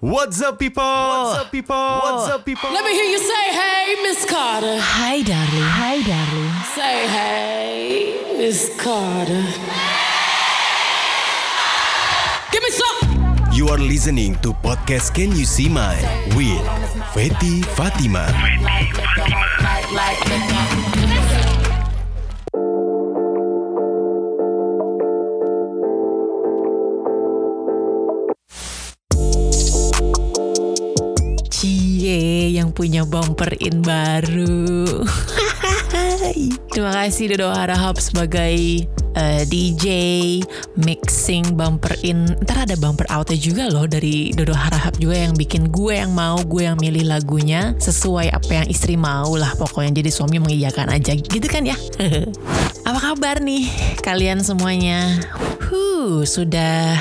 What's up people? What's up people? What's up people? Let me hear you say, hey, Miss Carter. Hi, darling. Hi, darling. Say, hey, Miss Carter. Give me some. You are listening to podcast Can You See Mine with Feti Fatima. Cie yang punya bumper in baru. Terima kasih Dodo Harahap sebagai eh, DJ mixing bumper in. Ntar ada bumper outnya juga loh dari Dodo Harahap juga yang bikin gue yang mau, gue yang milih lagunya sesuai apa yang istri mau lah pokoknya. Jadi suami mengiyakan aja gitu kan ya. apa kabar nih kalian semuanya? Huh, sudah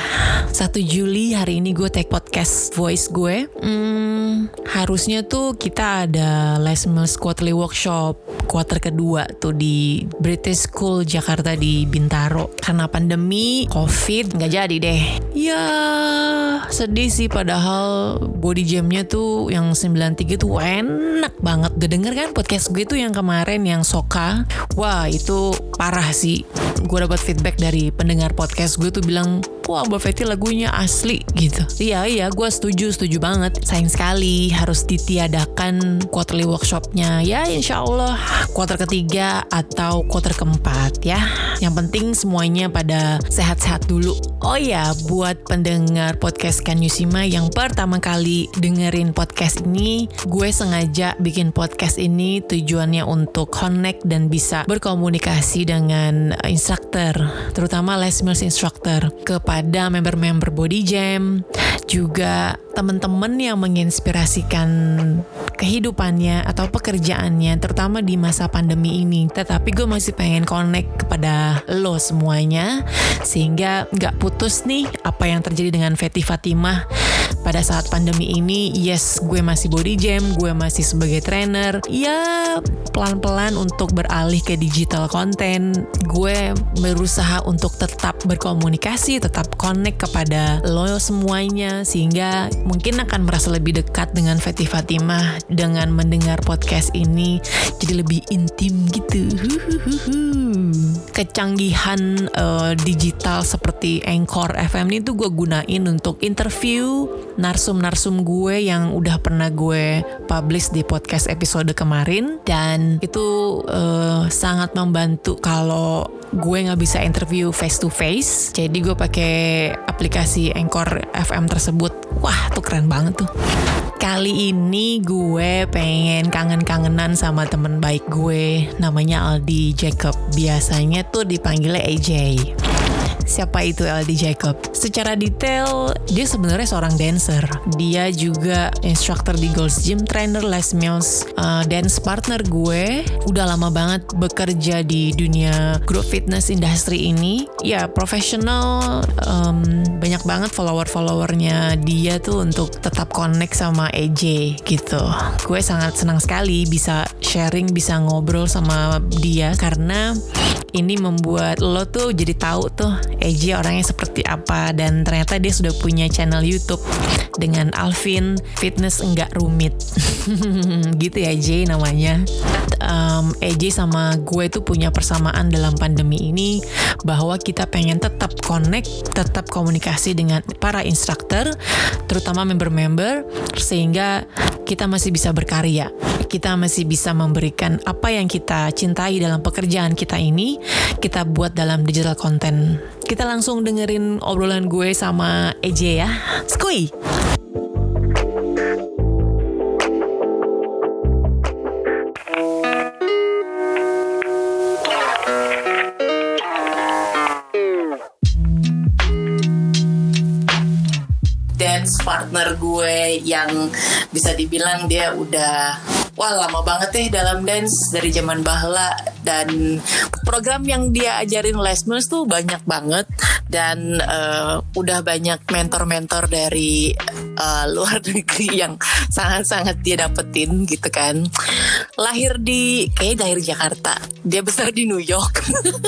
1 Juli hari ini gue take podcast voice gue. Hmm, harusnya tuh kita ada Les Mills Quarterly Workshop quarter kedua tuh di British School Jakarta di Bintaro. Karena pandemi, covid, nggak jadi deh. Ya, sedih sih padahal body jamnya tuh yang 93 tuh enak banget. Udah denger kan podcast gue tuh yang kemarin yang Soka? Wah, itu parah sih. Gue dapat feedback dari pendengar podcast gue tuh bilang, wah Mbak Feti lagunya asli gitu. Iya iya gue setuju setuju banget. Sayang sekali harus ditiadakan quarterly workshopnya. Ya insya Allah quarter ketiga atau quarter keempat ya. Yang penting semuanya pada sehat-sehat dulu. Oh ya buat pendengar podcast Kan Yusima yang pertama kali dengerin podcast ini, gue sengaja bikin podcast ini tujuannya untuk connect dan bisa berkomunikasi dengan instructor, terutama Les Mills instructor kepada member-member Body Jam, juga teman-teman yang menginspirasikan kehidupannya atau pekerjaannya, terutama di masa pandemi ini. Tetapi gue masih pengen connect kepada lo semuanya, sehingga nggak putus nih apa yang terjadi dengan Feti Fatimah pada saat pandemi ini. Yes, gue masih body jam, gue masih sebagai trainer. Ya, pelan-pelan untuk beralih ke digital content. Gue berusaha untuk tetap berkomunikasi, tetap connect kepada lo semuanya, sehingga mungkin akan merasa lebih dekat dengan Feti Fatimah dengan mendengar podcast ini jadi lebih intim gitu. Kecanggihan uh, digital seperti Anchor FM ini tuh gue gunain untuk interview narsum-narsum gue yang udah pernah gue publish di podcast episode kemarin. Dan itu uh, sangat membantu kalau gue nggak bisa interview face to face jadi gue pakai aplikasi Anchor FM tersebut. Wah tuh keren banget tuh. Kali ini gue pengen kangen-kangenan sama temen baik gue. Namanya Aldi Jacob. Biasanya tuh dipanggilnya AJ. Siapa itu Aldi Jacob? Secara detail, dia sebenarnya seorang dancer. Dia juga instructor di Gold's Gym, trainer Les Mills, uh, dance partner gue. Udah lama banget bekerja di dunia group fitness industry ini. Ya, profesional, um, banyak banget follower-followernya dia tuh untuk tetap connect sama AJ gitu. Gue sangat senang sekali bisa sharing, bisa ngobrol sama dia karena ini membuat lo tuh jadi tahu tuh AJ orangnya seperti apa? Dan ternyata dia sudah punya channel YouTube dengan Alvin Fitness enggak rumit. Gitu ya J namanya. Um, AJ sama gue tuh punya persamaan dalam pandemi ini bahwa kita pengen tetap connect tetap komunikasi dengan para instruktur terutama member-member sehingga kita masih bisa berkarya kita masih bisa memberikan apa yang kita cintai dalam pekerjaan kita ini kita buat dalam digital content kita langsung dengerin obrolan gue sama EJ ya. Skui! Gue yang bisa dibilang dia udah wah lama banget deh dalam dance dari zaman bahla. Dan program yang dia ajarin Les Mills tuh banyak banget dan uh, udah banyak mentor-mentor dari uh, luar negeri yang sangat-sangat dia dapetin gitu kan lahir di kayak lahir Jakarta dia besar di New York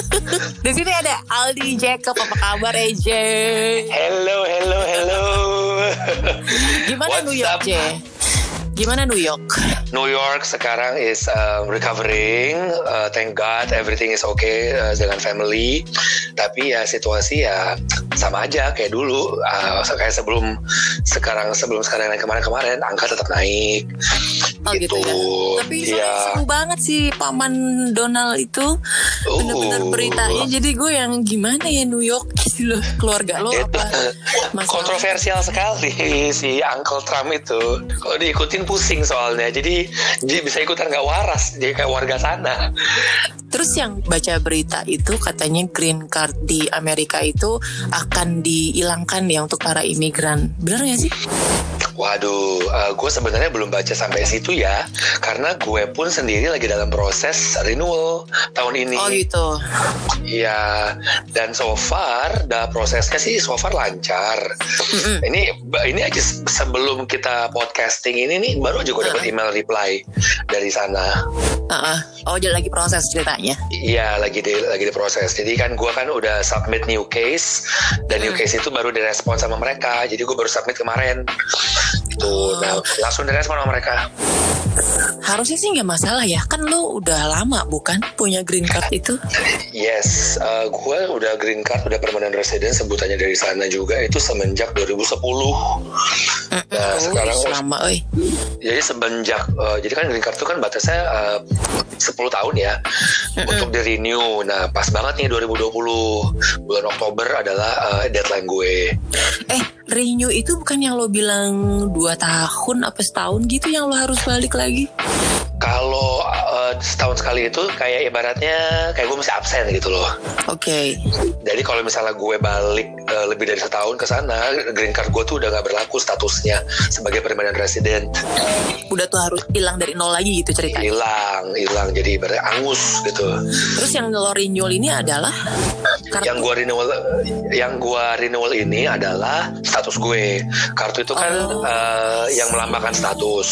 di sini ada Aldi Jacob apa kabar AJ Hello, hello, hello. Gimana What's New York, up? J? Gimana New York? New York sekarang is um, recovering, uh, thank God everything is okay uh, dengan family. Tapi ya situasi ya sama aja kayak dulu, uh, kayak sebelum sekarang sebelum sekarang yang kemarin-kemarin angka tetap naik. Oh gitu, ya. Tapi soalnya Iya. seru banget sih Paman Donald itu bener-bener Uh. beritanya. Jadi gue yang gimana ya New York gitu loh keluarga lo apa? masalah? kontroversial sekali si Uncle Trump itu. Kalau diikutin pusing soalnya. Jadi dia bisa ikutan nggak waras. Dia kayak warga sana. Terus yang baca berita itu katanya green card di Amerika itu akan dihilangkan ya untuk para imigran. Benar gak sih? Waduh, gue sebenarnya belum baca sampai situ ya, karena gue pun sendiri lagi dalam proses renewal tahun ini. Oh gitu. Iya, dan so far, dah prosesnya sih so far lancar. Ini ini aja sebelum kita podcasting ini nih, baru aja gue dapat email reply dari sana. Heeh. Oh jadi lagi proses ceritanya. Iya, lagi di lagi diproses. Jadi kan gue kan udah submit new case, dan new case itu baru direspon sama mereka. Jadi gue baru submit kemarin. Tuh, nah, langsung direspon sama mereka. Harusnya sih nggak masalah ya. Kan lu udah lama bukan punya green card itu? Yes, uh, gue udah green card, udah permanent resident sebutannya dari sana juga itu semenjak 2010. Nah, oh, sekarang lama, oi. jadi semenjak uh, jadi kan green card itu kan batasnya uh, 10 tahun ya untuk di renew. Nah, pas banget nih 2020 bulan Oktober adalah uh, deadline gue. Eh, renew itu bukan yang lo bilang dua tahun apa setahun gitu yang lo harus balik lagi? Kalau uh, setahun sekali itu kayak ibaratnya kayak gue masih absen gitu loh. Oke. Jadi kalau misalnya gue balik uh, lebih dari setahun ke sana, green card gue tuh udah nggak berlaku statusnya sebagai permanent resident. Udah tuh harus hilang dari nol lagi gitu ceritanya. Hilang, hilang. Jadi ibaratnya angus gitu. Terus yang lo renewal ini adalah kartu. Yang gue renewal, yang gue renewal ini adalah status gue. Kartu itu kan Oh. uh, yang melambangkan status.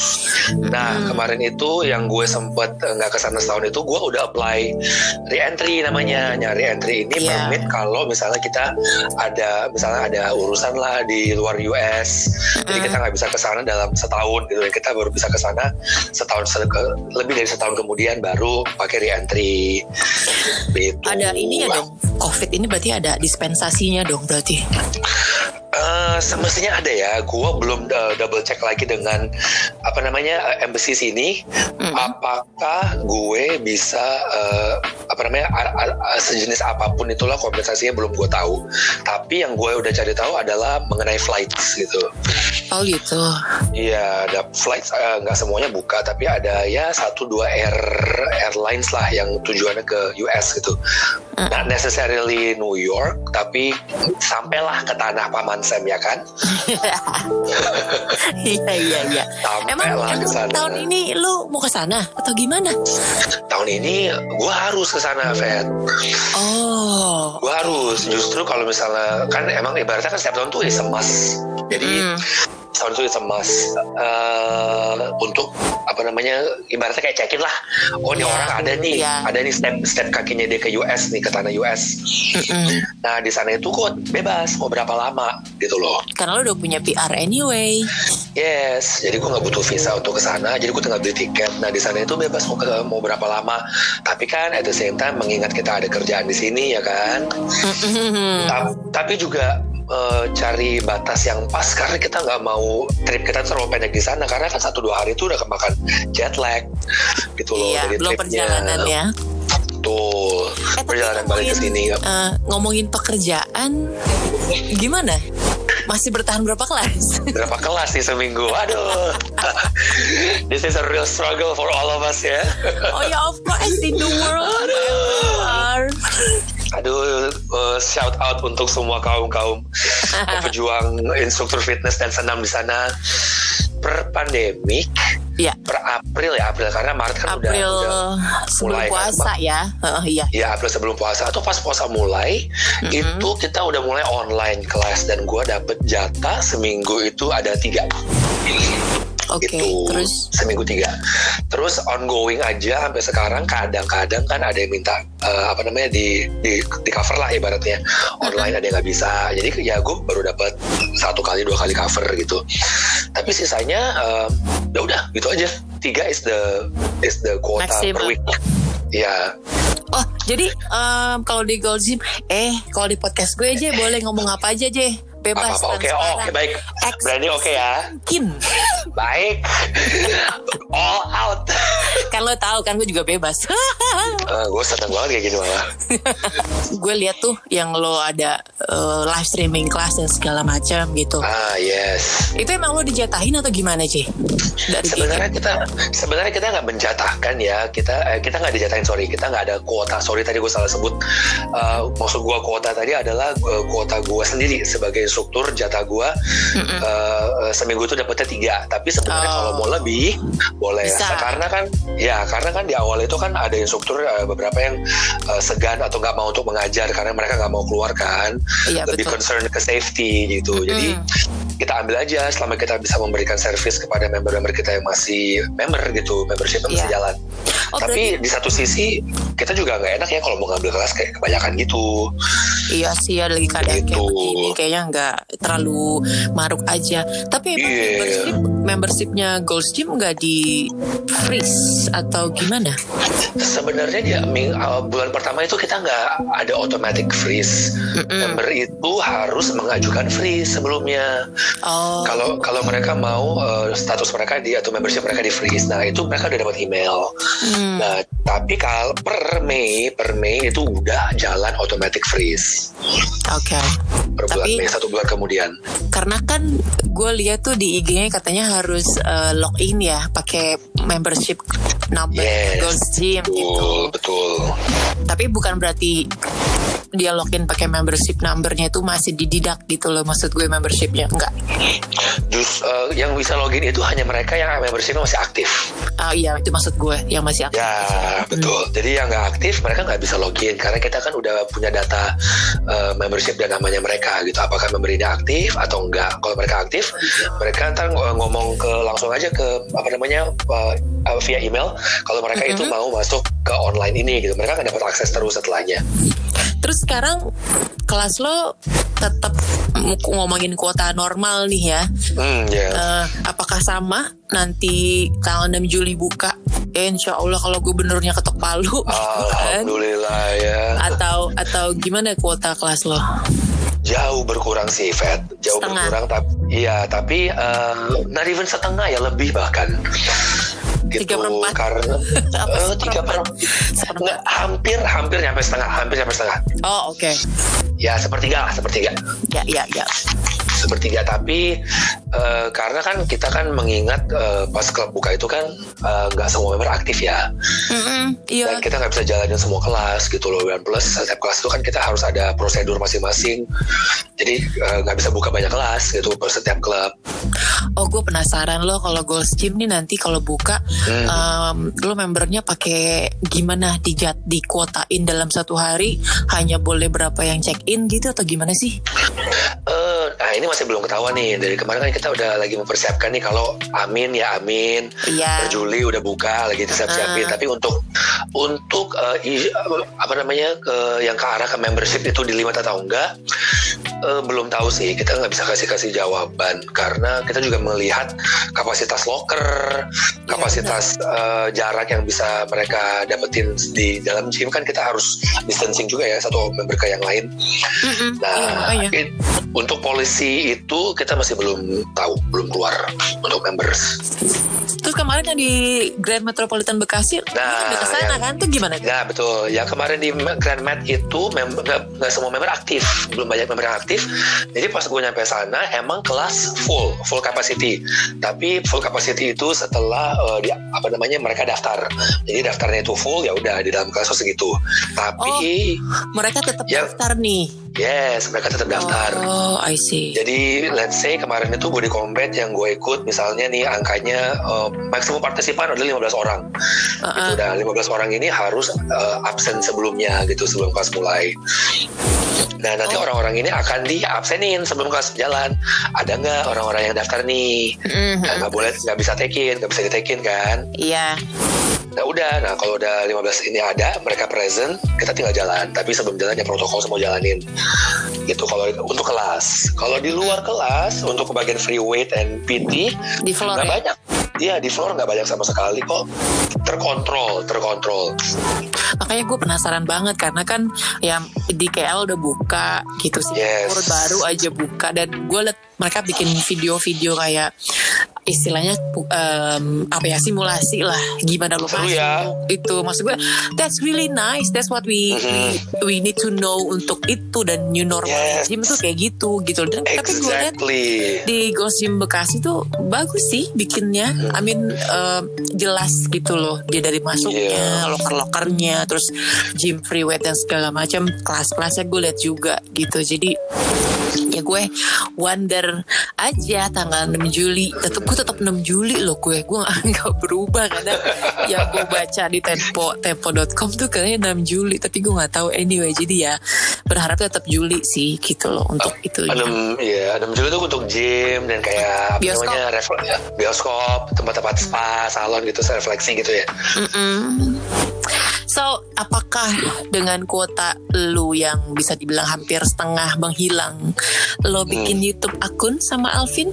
Nah kemarin itu yang gue sempet uh, nggak ke sana setahun itu gue udah apply re-entry namanya. Nyari entry ini Iya. permit kalau misalnya kita ada misalnya ada urusan lah di luar US, jadi kita nggak bisa ke sana dalam setahun gitu. Dan kita baru bisa ke sana setahun lebih dari setahun kemudian baru pakai re-entry. Gitu. ada ini ya dong. Covid ini berarti ada dispensasinya dong berarti. Eh, semestinya ada ya. Gua belum uh, double check lagi dengan apa namanya uh, embassy sini. Apakah gue bisa uh, apa namanya a- a- a- sejenis apa pun itulah kompensasinya belum gue tahu. Tapi yang gue udah cari tahu adalah mengenai flights gitu. Oh gitu. Iya, ada flights eh, nggak semuanya buka, tapi ada ya satu dua air airlines lah yang tujuannya ke US gitu. Not necessarily New York, tapi sampailah ke tanah paman Sam ya kan. Iya iya iya. Emang, ke emang sana. tahun ini lu mau ke sana atau gimana? Tahun ini gue harus ke sana, Fed. Oh. Gue harus. Justru kalau misalnya kan emang ibaratnya kan setiap tahun tuh is emas. Jadi Hmm. Tahun itu is emas eh, untuk apa namanya ibaratnya kayak cekin lah. Oh ini Iya. orang ada nih, Iya. ada nih step step kakinya dia ke US nih ke tanah US. Mm-mm. Nah di sana itu kok bebas mau berapa lama gitu loh. Karena lu udah punya PR anyway. Yes, jadi gue nggak butuh visa untuk ke sana, jadi gue tinggal beli tiket. Nah di sana itu bebas mau ke mau berapa lama. Tapi kan at the same time mengingat kita ada kerjaan di sini ya kan. Ta- tapi juga eh, cari batas yang pas karena kita nggak mau trip kita terlalu pendek di sana karena kan satu dua hari itu udah kemakan jet lag gitu loh. Iya, dari belum tripnya. perjalanan ya. Betul. Eh, perjalanan balik ke sini. eh, ngomongin pekerjaan, gimana? Masih bertahan berapa kelas? Berapa kelas sih seminggu? Aduh. This is a real struggle for all of us ya. oh ya, of course in the world. everywhere. Aduh, uh, shout out untuk semua kaum kaum pejuang instruktur fitness dan senam di sana. Per pandemik, Iya, per April ya April karena Maret kan udah, April udah sebelum mulai kan, puasa ya. Heeh, iya. ya April sebelum puasa atau pas puasa mulai itu kita udah mulai online kelas dan gua dapet jatah seminggu itu ada tiga Oke, Gitu. terus? seminggu tiga. Terus ongoing aja sampai sekarang. Kadang-kadang kan ada yang minta eh, apa namanya di di di cover lah ibaratnya. Online ada yang nggak bisa. Jadi ya gue baru dapat satu kali dua kali cover gitu. Tapi sisanya eh, ya udah gitu aja. Tiga is the is the quota per Maximum. week. Ya, Oh, jadi em, kalau di Gold Gym, eh kalau di podcast gue aja boleh ngomong apa aja aja, bebas. apa-apa oke, oh, oke baik. Berani oke ya. Kim, Baik. All out. kan lo tahu kan gue juga bebas. gue seneng banget kayak gini malah. gue lihat tuh yang lo ada eh, live streaming kelas dan segala macam gitu. Ah yes. Itu emang lo dijatahin atau gimana sih? Dari Sebenarnya kita sebenarnya kita nggak menjatahkan ya kita eh, kita nggak dijatahin sorry kita nggak ada kuota sorry tadi gue salah sebut Eh, maksud gue kuota tadi adalah kuota gue sendiri sebagai instruktur jatah gue eh, seminggu itu dapetnya tiga tapi sebenarnya Oh. kalau mau lebih boleh Bisa. karena kan ya karena kan di awal itu kan ada instruktur eh, beberapa yang eh, segan atau nggak mau untuk mengajar karena mereka nggak mau keluar kan Iya, lebih betul. concern ke safety gitu jadi kita ambil aja selama kita bisa memberikan service kepada member-member kita yang masih member gitu membership masih Iya. jalan Oh, tapi di satu sisi kita juga nggak enak ya kalau mau ngambil kelas kayak kebanyakan gitu Iya sih ada lagi keadaan kayak Gitu. begini kayaknya nggak terlalu maruk aja. Tapi emang Iya. membership membershipnya Gold Gym nggak di freeze atau gimana? sebenarnya uh, bulan pertama itu kita nggak ada automatic freeze member itu harus mengajukan freeze sebelumnya Oh, kalau kalau mereka mau uh, status mereka di atau membership mereka di freeze nah itu mereka udah dapat email Hmm. nah tapi kalau per Mei per Mei itu udah jalan automatic freeze oke. per bulan Tapi- Mei satu bulan kemudian Karena kan gue lihat tuh di IG-nya katanya harus eh, login ya pakai membership number Yes. Gym gitu. betul betul Tapi bukan berarti dia login pakai membership numbernya itu masih dididak gitu loh maksud gue membershipnya enggak Jus, uh, yang bisa login itu hanya mereka yang membershipnya masih aktif Ah iya itu maksud gue yang masih aktif Ya betul. Jadi yang nggak aktif mereka nggak bisa login karena kita kan udah punya data uh, membership dan namanya mereka gitu. Apakah member ini aktif atau enggak? Kalau mereka aktif, mereka ntar ng- ngomong ke langsung aja ke apa namanya uh, uh, via email. Kalau mereka itu mau masuk ke online ini gitu, mereka akan dapat akses terus setelahnya. Terus sekarang kelas lo tetap ngomongin kuota normal nih ya. Hmm ya. Eh, apakah sama nanti tanggal 6 Juli buka? Eh, insya Allah kalau gubernurnya ketok palu gitu kan? Alhamdulillah ya. Atau atau gimana kuota kelas lo? Jauh berkurang sih, Fed. Jauh Setengah. berkurang, tapi iya, tapi uh, not even setengah ya lebih bahkan. Gitu, Tiga per empat? karena Apa eh, tiga per Seperempat? Nggak, hampir hampir nyampe setengah, hampir nyampe setengah. Oh oke, Ya sepertiga lah, sepertiga, ya ya ya. Sepertiga. Tapi eh, karena kan kita kan mengingat eh, pas klub buka itu kan eh, nggak semua member aktif ya. Mm-mm, Iya. dan kita nggak bisa jalanin semua kelas gitu loh dan plus setiap kelas itu kan kita harus ada prosedur masing-masing jadi nggak bisa buka banyak kelas gitu per setiap klub Oh gue penasaran lo kalau Gold Gym nih nanti kalau buka Hmm. em, lo membernya pakai gimana dijat dikuotain dalam satu hari hanya boleh berapa yang check in gitu atau gimana sih? Nah ini masih belum ketahuan nih dari kemarin kan kita udah lagi mempersiapkan nih kalau amin ya amin Iya. per Juli udah buka lagi disiap-siapin Ah. tapi untuk untuk i- apa namanya ke yang ke arah ke membership itu dilimat atau enggak eh, belum tahu sih kita nggak bisa kasih kasih jawaban karena kita juga melihat kapasitas locker kapasitas eh, jarak yang bisa mereka dapetin di dalam gym kan kita harus distancing juga ya satu member ke yang lain Mm-mm, Nah, iya, it- untuk polisi itu kita masih belum tahu, belum keluar untuk members. Terus kemarin yang di Grand Metropolitan Bekasi, Nah, udah ke sana yang- kan? Tuh gimana? Ya betul. Yang kemarin di Grand Mat itu mem- nggak nggak semua member aktif, belum banyak member yang aktif. Jadi pas gue nyampe sana emang kelas full, full capacity. Tapi full capacity itu setelah eh, di, apa namanya mereka daftar. Jadi daftarnya itu full ya udah di dalam kelas segitu. Tapi Mereka tetap Ya. daftar nih. Yes, mereka tetap daftar. Oh, I see. Jadi let's say kemarin itu body combat yang gue ikut misalnya nih angkanya uh, maksimum partisipan adalah 15 orang. Uh-uh. Gitu, dan 15 orang ini harus uh, absen sebelumnya gitu sebelum kelas mulai. Nah nanti Oh. orang-orang ini akan diabsenin sebelum kelas jalan. Ada nggak orang-orang yang daftar nih? Mhm. Nah, nggak boleh nggak bisa tekin, nggak bisa ditekin kan? Iya. Nah udah, nah kalau udah 15 ini ada, mereka present, kita tinggal jalan. Tapi sebelum jalan ya protokol semua jalanin. Gitu kalau untuk kelas. Kalau di luar kelas, untuk bagian free weight and PT, Di floor nggak ya? banyak. Iya di floor nggak banyak sama sekali kok. Terkontrol, terkontrol. Makanya gue penasaran banget karena kan ya di KL udah buka gitu sih. Yes. baru aja buka dan gue liat mereka bikin video-video kayak istilahnya em, apa ya simulasi lah gimana lo Seru masuk ya. itu maksud gue that's really nice that's what we we, we need to know untuk itu dan new normal Yes. gym tuh kayak gitu gitu dan tapi gue liat Exactly. di Ghost Gym Bekasi tuh bagus sih bikinnya. I mean um, jelas gitu loh dia dari masuknya, Iya. loker-lokernya, terus gym free weight dan segala macam kelas-kelasnya gue lihat juga gitu. Jadi ya gue wonder aja tanggal 6 Juli tetep gue tetap 6 Juli loh gue gue nggak berubah karena yang gue baca di tempo tempo.com tuh katanya 6 Juli tapi gue nggak tahu anyway jadi ya berharap tetap Juli sih gitu loh untuk itu Enam, ya, enam Juli itu untuk gym dan kayak Bioskop. namanya refle- bioskop, tempat-tempat spa, salon gitu, refleksi gitu ya. Mm-mm. So, apakah dengan kuota lu yang bisa dibilang hampir setengah menghilang, lo bikin YouTube akun sama Alvin?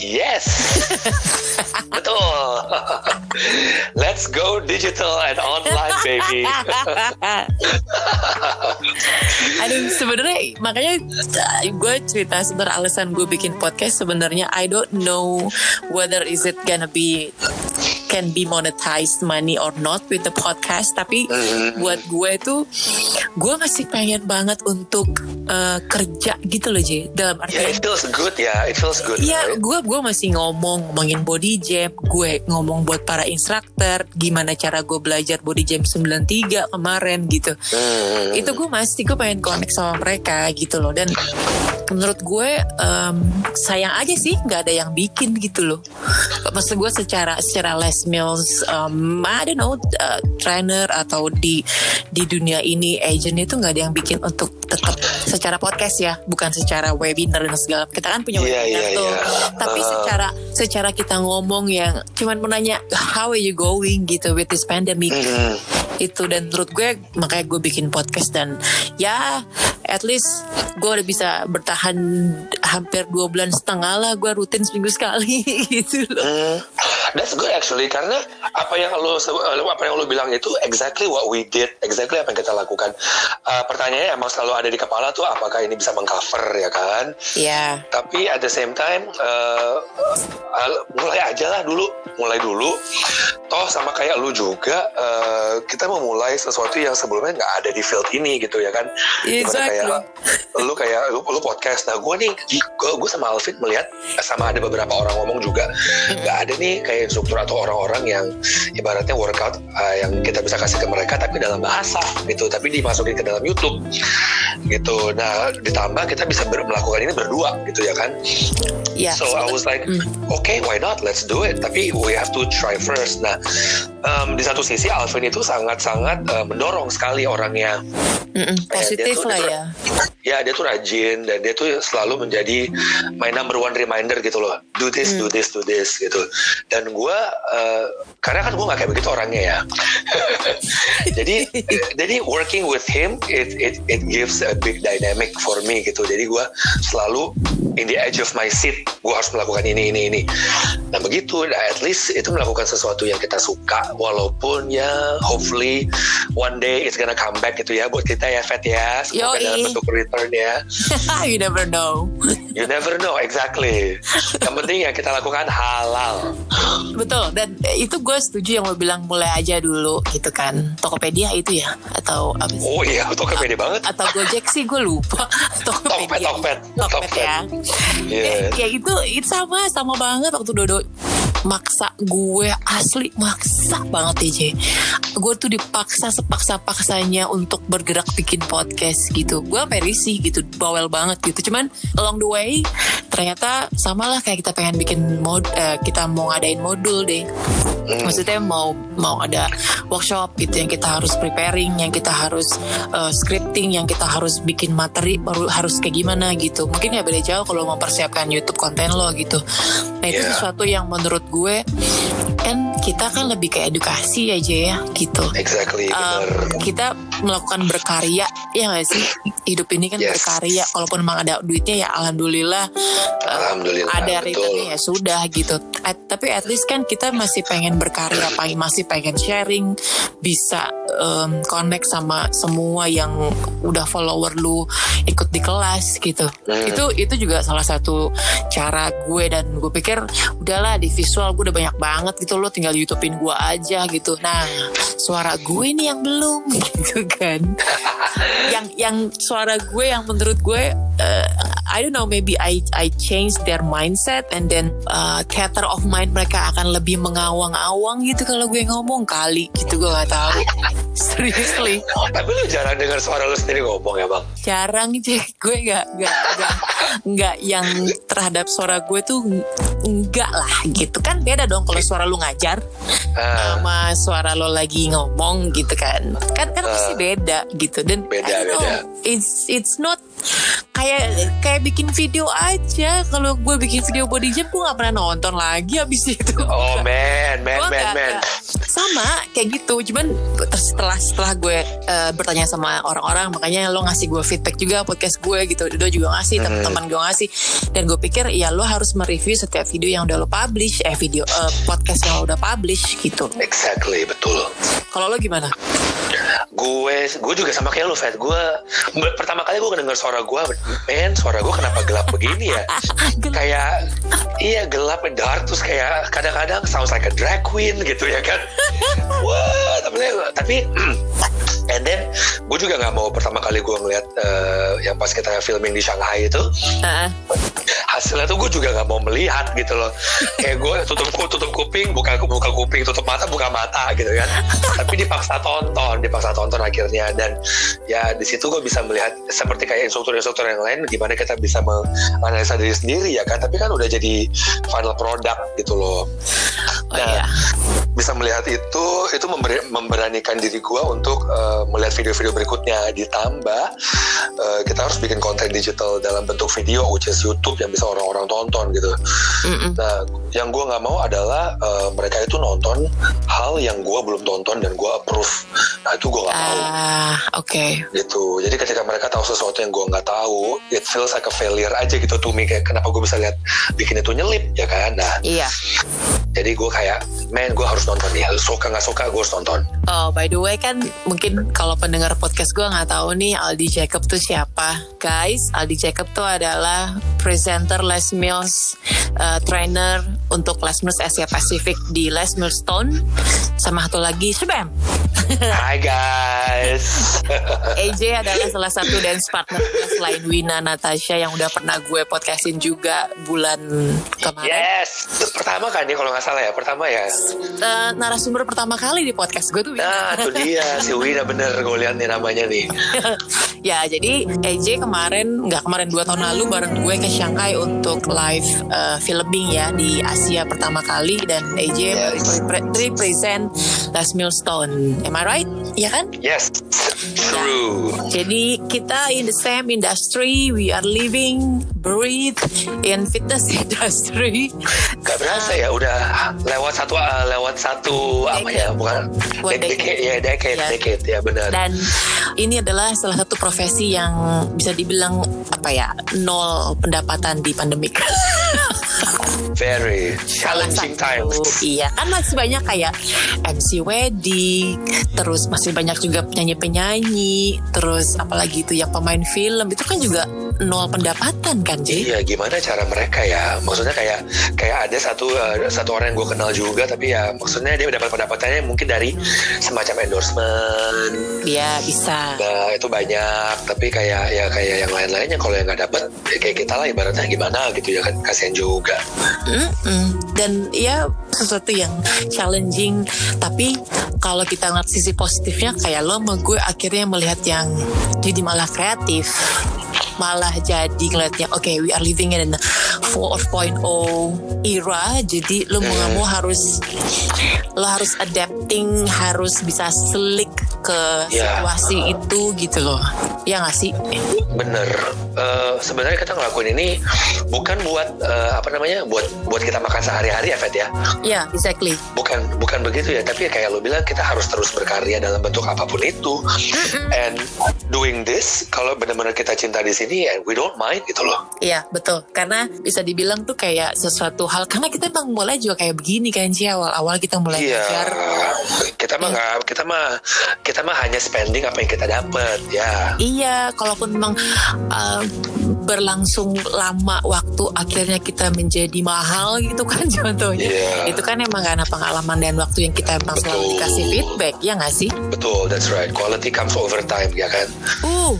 Yes, betul. Let's go digital and online, baby. Aduh, sebenarnya makanya gue cerita sebenarnya alasan gue bikin podcast sebenarnya I don't know whether is it gonna be can be monetized money or not with the podcast tapi buat gue itu gue masih pengen banget untuk eh, kerja gitu loh J dalam Yeah, artian it feels good ya, it feels good. Iya, right? gue gue masih ngomong ngomongin body jam, gue ngomong buat para instruktur gimana cara gue belajar body jam 93 kemarin gitu. Hmm. Itu gue masih gue pengen connect sama mereka gitu loh dan menurut gue em, sayang aja sih nggak ada yang bikin gitu loh. Maksud gue secara secara les meals, um, I don't know uh, trainer atau di di dunia ini agent itu nggak ada yang bikin untuk tetap secara podcast ya, bukan secara webinar dan segala. Kita kan punya Iya, webinar iya, tuh, iya. tapi Uh. secara secara kita ngomong yang cuman menanya how are you going gitu with this pandemic Hmm. itu dan menurut gue makanya gue bikin podcast dan ya at least gue udah bisa bertahan hampir dua bulan setengah lah gue rutin seminggu sekali gitu loh Hmm, that's good actually karena apa yang lo apa yang lo bilang itu exactly what we did, exactly apa yang kita lakukan. Uh, pertanyaannya emang selalu ada di kepala tuh apakah ini bisa mengcover ya kan? ya Tapi at the same time uh, uh, mulai aja lah dulu, mulai dulu. Toh sama kayak lu juga uh, kita memulai sesuatu yang sebelumnya nggak ada di field ini gitu ya kan? Exactly. kayak lu kayak lu, lu podcast. Nah gue nih, gue, gue sama Alvin melihat sama ada beberapa orang ngomong juga nggak ada nih kayak instruktur atau orang-orang yang ibaratnya workout uh, yang kita bisa kasih ke mereka tapi dalam bahasa gitu, tapi dimasukin ke dalam YouTube gitu. Nah ditambah kita bisa ber- melakukan ini berdua gitu ya kan? ya So I was like, okay, why not? Let's do it. Tapi we have to try first. Nah, um, di satu sisi Alvin itu sangat-sangat uh, mendorong sekali orangnya. Mm-mm, Kayak positif lah ya Ya, dia tuh rajin dan dia tuh selalu menjadi my number one reminder gitu loh. Do this, do this, do this gitu. Dan gue, uh, karena kan gue nggak kayak begitu orangnya ya. jadi, jadi working with him, it it it gives a big dynamic for me gitu. Jadi gue selalu in the edge of my seat, gue harus melakukan ini, ini, ini. Nah begitu, nah, at least itu melakukan sesuatu yang kita suka, walaupun ya hopefully one day it's gonna come back gitu ya buat kita ya, Fat ya. Semoga Yoi. Dalam bentuk return ya. you never know You never know exactly. Yang penting ya kita lakukan halal. betul dan itu gue setuju yang lo bilang mulai aja dulu gitu kan Tokopedia itu ya atau apa sih Oh iya, pede banget. atau Gojek sih gue lupa Tokopedia Tokped, Tokped, Tokped Tokped. ya Iya. ya itu itu sama sama banget waktu Dodo maksa gue asli maksa banget DJ gue tuh dipaksa sepaksa-paksanya untuk bergerak bikin podcast gitu. Gue risih gitu bawel banget gitu. Cuman along the way ternyata sama lah kayak kita pengen bikin mod eh, kita mau ngadain modul deh maksudnya mau mau ada workshop gitu yang kita harus preparing yang kita harus uh, scripting yang kita harus bikin materi baru harus kayak gimana gitu. Mungkin ya beda jauh kalau mempersiapkan YouTube konten lo gitu. Nah itu Yeah. sesuatu yang menurut gue kan kita kan lebih ke edukasi aja ya gitu. Exactly, Um, kita melakukan berkarya ya nggak sih? Hidup ini kan Yes. berkarya kalaupun memang ada duitnya ya alhamdulillah uh, Alhamdulillah, ada returnnya ya sudah gitu. At- tapi at least kan kita masih pengen berkarya masih pengen sharing bisa um, connect sama semua yang udah follower lu ikut di kelas gitu. Hmm. itu itu juga salah satu cara gue dan gue pikir udahlah di visual gue udah banyak banget gitu lo tinggal youtubein gue aja gitu. Nah suara gue ini yang belum gitu kan. Yang yang suara gue yang menurut gue uh, I don't know maybe I I change their mindset and then uh, theater of mind mereka akan lebih mengawang-awang gitu kalau gue ngomong. Kali gitu gue nggak tahu. Seriously. Tapi lu jarang dengar suara lu sendiri ngomong ya bang. jarang sih gue nggak nggak nggak nggak yang terhadap suara gue tuh enggak lah gitu. Kan beda dong kalau suara lu ngajar Ah, sama suara lo lagi ngomong gitu kan. Kan kan pasti beda gitu. Dan Beda, know, beda. it's it's not kayak kayak bikin video aja. Kalau gue bikin video body jam gue nggak pernah nonton lagi abis itu. Oh man, man, Gua man, nggak- man. sama kayak gitu. Cuman setelah setelah gue eh, bertanya sama orang-orang makanya lo ngasih gue feedback juga podcast gue gitu. Dodo juga ngasih Hmm. teman-teman gue ngasih. Dan gue pikir ya lo harus mereview setiap video yang udah lo publish. Eh video eh, podcast yang lo udah publish gitu Exactly, betul. kalau lo gimana Gue, gue juga sama kayak lu, Fat. Gue pertama kali gue denger suara gue, men, suara gue kenapa gelap begini ya? Kayak iya gelap dark terus kayak kadang-kadang sounds like a drag queen gitu ya kan. Wah, tapi tapi and then gue juga nggak mau pertama kali gue ngeliat eh, yang pas kita filming di Shanghai itu Heeh. hasilnya tuh gue juga nggak mau melihat gitu loh. Kayak gue tutup tutup kuping buka buka kuping tutup mata buka mata gitu kan. Tapi dipaksa tonton dipaksa tonton akhirnya. Dan ya di situ gue bisa melihat seperti kayak instruktur-instruktur yang lain gimana kita bisa menganalisa diri sendiri ya kan? Tapi kan udah jadi final product gitu loh. Oh Nah, iya. bisa melihat itu itu memberanikan diri gue untuk eh, melihat video-video berikutnya. Ditambah eh, kita harus bikin konten digital dalam bentuk video which is YouTube yang bisa orang-orang tonton gitu. Mm-mm. nah yang gue nggak mau adalah eh, mereka itu nonton hal yang gue belum tonton dan gue approve. Nah itu gue nggak mau ah oke. Gitu. Jadi ketika mereka tahu sesuatu yang gue nggak tahu it feels like a failure aja gitu to me. Kayak kenapa gue bisa lihat bikin itu nyelip ya kan? Nah iya. jadi gue kayak man gue harus nonton nih. Suka nggak suka gue harus nonton. Oh, by the way kan mungkin kalau pendengar podcast gue nggak tahu nih Aldi Jacob tuh siapa. Guys, Aldi Jacob tuh adalah presenter Les Mills, uh, trainer untuk Les Mills Asia Pacific di Les Mills Stone. Sama satu lagi, Shebam. Hai guys AJ adalah salah satu dance partner selain Wina Natasha yang udah pernah gue podcastin juga bulan kemarin. yes pertama kan ya kalau nggak salah ya pertama ya Uh, narasumber pertama kali di podcast gue tuh Wina. nah itu dia si Wina bener gue lihat nih namanya nih. Ya jadi AJ kemarin nggak kemarin dua tahun lalu bareng gue ke Shanghai untuk live uh, filming ya di Asia pertama kali dan AJ Yes. repre- represent Les Millstone am I right? Ya kan? Yes true. Jadi kita in the same industry we are living breathe in fitness industry. Gak berasa ya udah lewat satu uh, lewat satu apa ya bukan? One dek- decade. ya decade decade ya benar. Dan ini adalah salah satu profesi yang bisa dibilang apa ya nol pendapatan di pandemik very challenging times Iya, kan masih banyak kayak MC wedding, terus masih banyak juga penyanyi-penyanyi, terus apalagi itu yang pemain film itu kan juga nol pendapatan kan Jay Iya, gimana cara mereka ya? Maksudnya kayak kayak ada satu uh, satu orang yang gue kenal juga, tapi ya maksudnya dia dapat pendapatannya mungkin dari semacam endorsement. Iya bisa Nah itu banyak, tapi kayak ya kayak yang lain-lainnya kalau yang nggak dapet ya kayak kita lah ibaratnya gimana gitu ya kan kasihan juga. Mm-mm. dan ya sesuatu yang challenging. Tapi kalau kita ngeliat sisi positifnya kayak lo sama gue akhirnya melihat yang jadi malah kreatif. Malah jadi ngeliatnya oke we are living in a 4.0 era. Jadi lo mau nggak mau harus lo harus adapting harus bisa slick ke Ya. situasi itu gitu loh. Ya nggak sih? Bener. Eh, Sebenarnya kita ngelakuin ini bukan buat eh, apa namanya, buat buat kita makan sehari-hari ya, Fed ya. ya exactly. Bukan bukan begitu ya tapi kayak lo bilang kita harus terus berkarya dalam bentuk apa pun itu. And doing this kalau benar-benar kita cinta di sini and we don't mind gitu loh. Iya betul. Karena bisa dibilang tuh kayak sesuatu hal karena kita emang mulai juga kayak begini kan sih awal-awal kita mulai iya. belajar. Kita mah nggak kita mah kita mah hanya spending apa yang kita dapat ya. Iya, kalaupun memang uh, berlangsung lama waktu akhirnya kita menjadi mahal gitu kan contohnya. Iya. Itu kan emang karena pengalaman dan waktu yang kita emang selalu Betul. dikasih feedback, ya nggak sih? betul that's right quality comes over time ya kan Uh,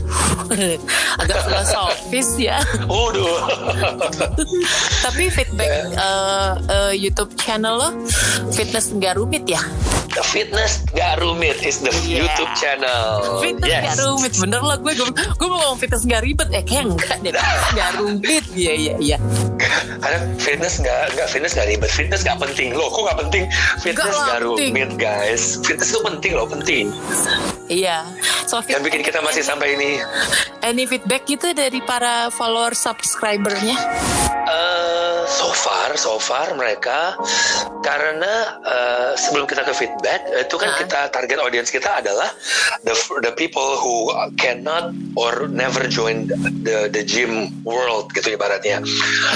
agak filosofis ya. Waduh Tapi feedback uh, uh, YouTube channel lo fitness nggak rumit ya? The fitness gak rumit is the Yeah. YouTube channel Fitness nggak rumit, bener lah gue gue gue mau ngomong fitness nggak ribet, eh kayak enggak deh, nggak rumit, iya iya iya. Karena fitness nggak nggak fitness nggak ribet, fitness nggak penting loh. Kok nggak penting? Fitness Nggak rumit guys. Fitness itu penting loh, penting. Iya. So Yang bikin kita masih sampai ini. Any feedback gitu dari para follower subscribernya? eh so far, so far mereka karena eh, sebelum kita ke feedback itu kan Ah. kita target audience kita adalah the the people who cannot or never join the the gym world gitu ibaratnya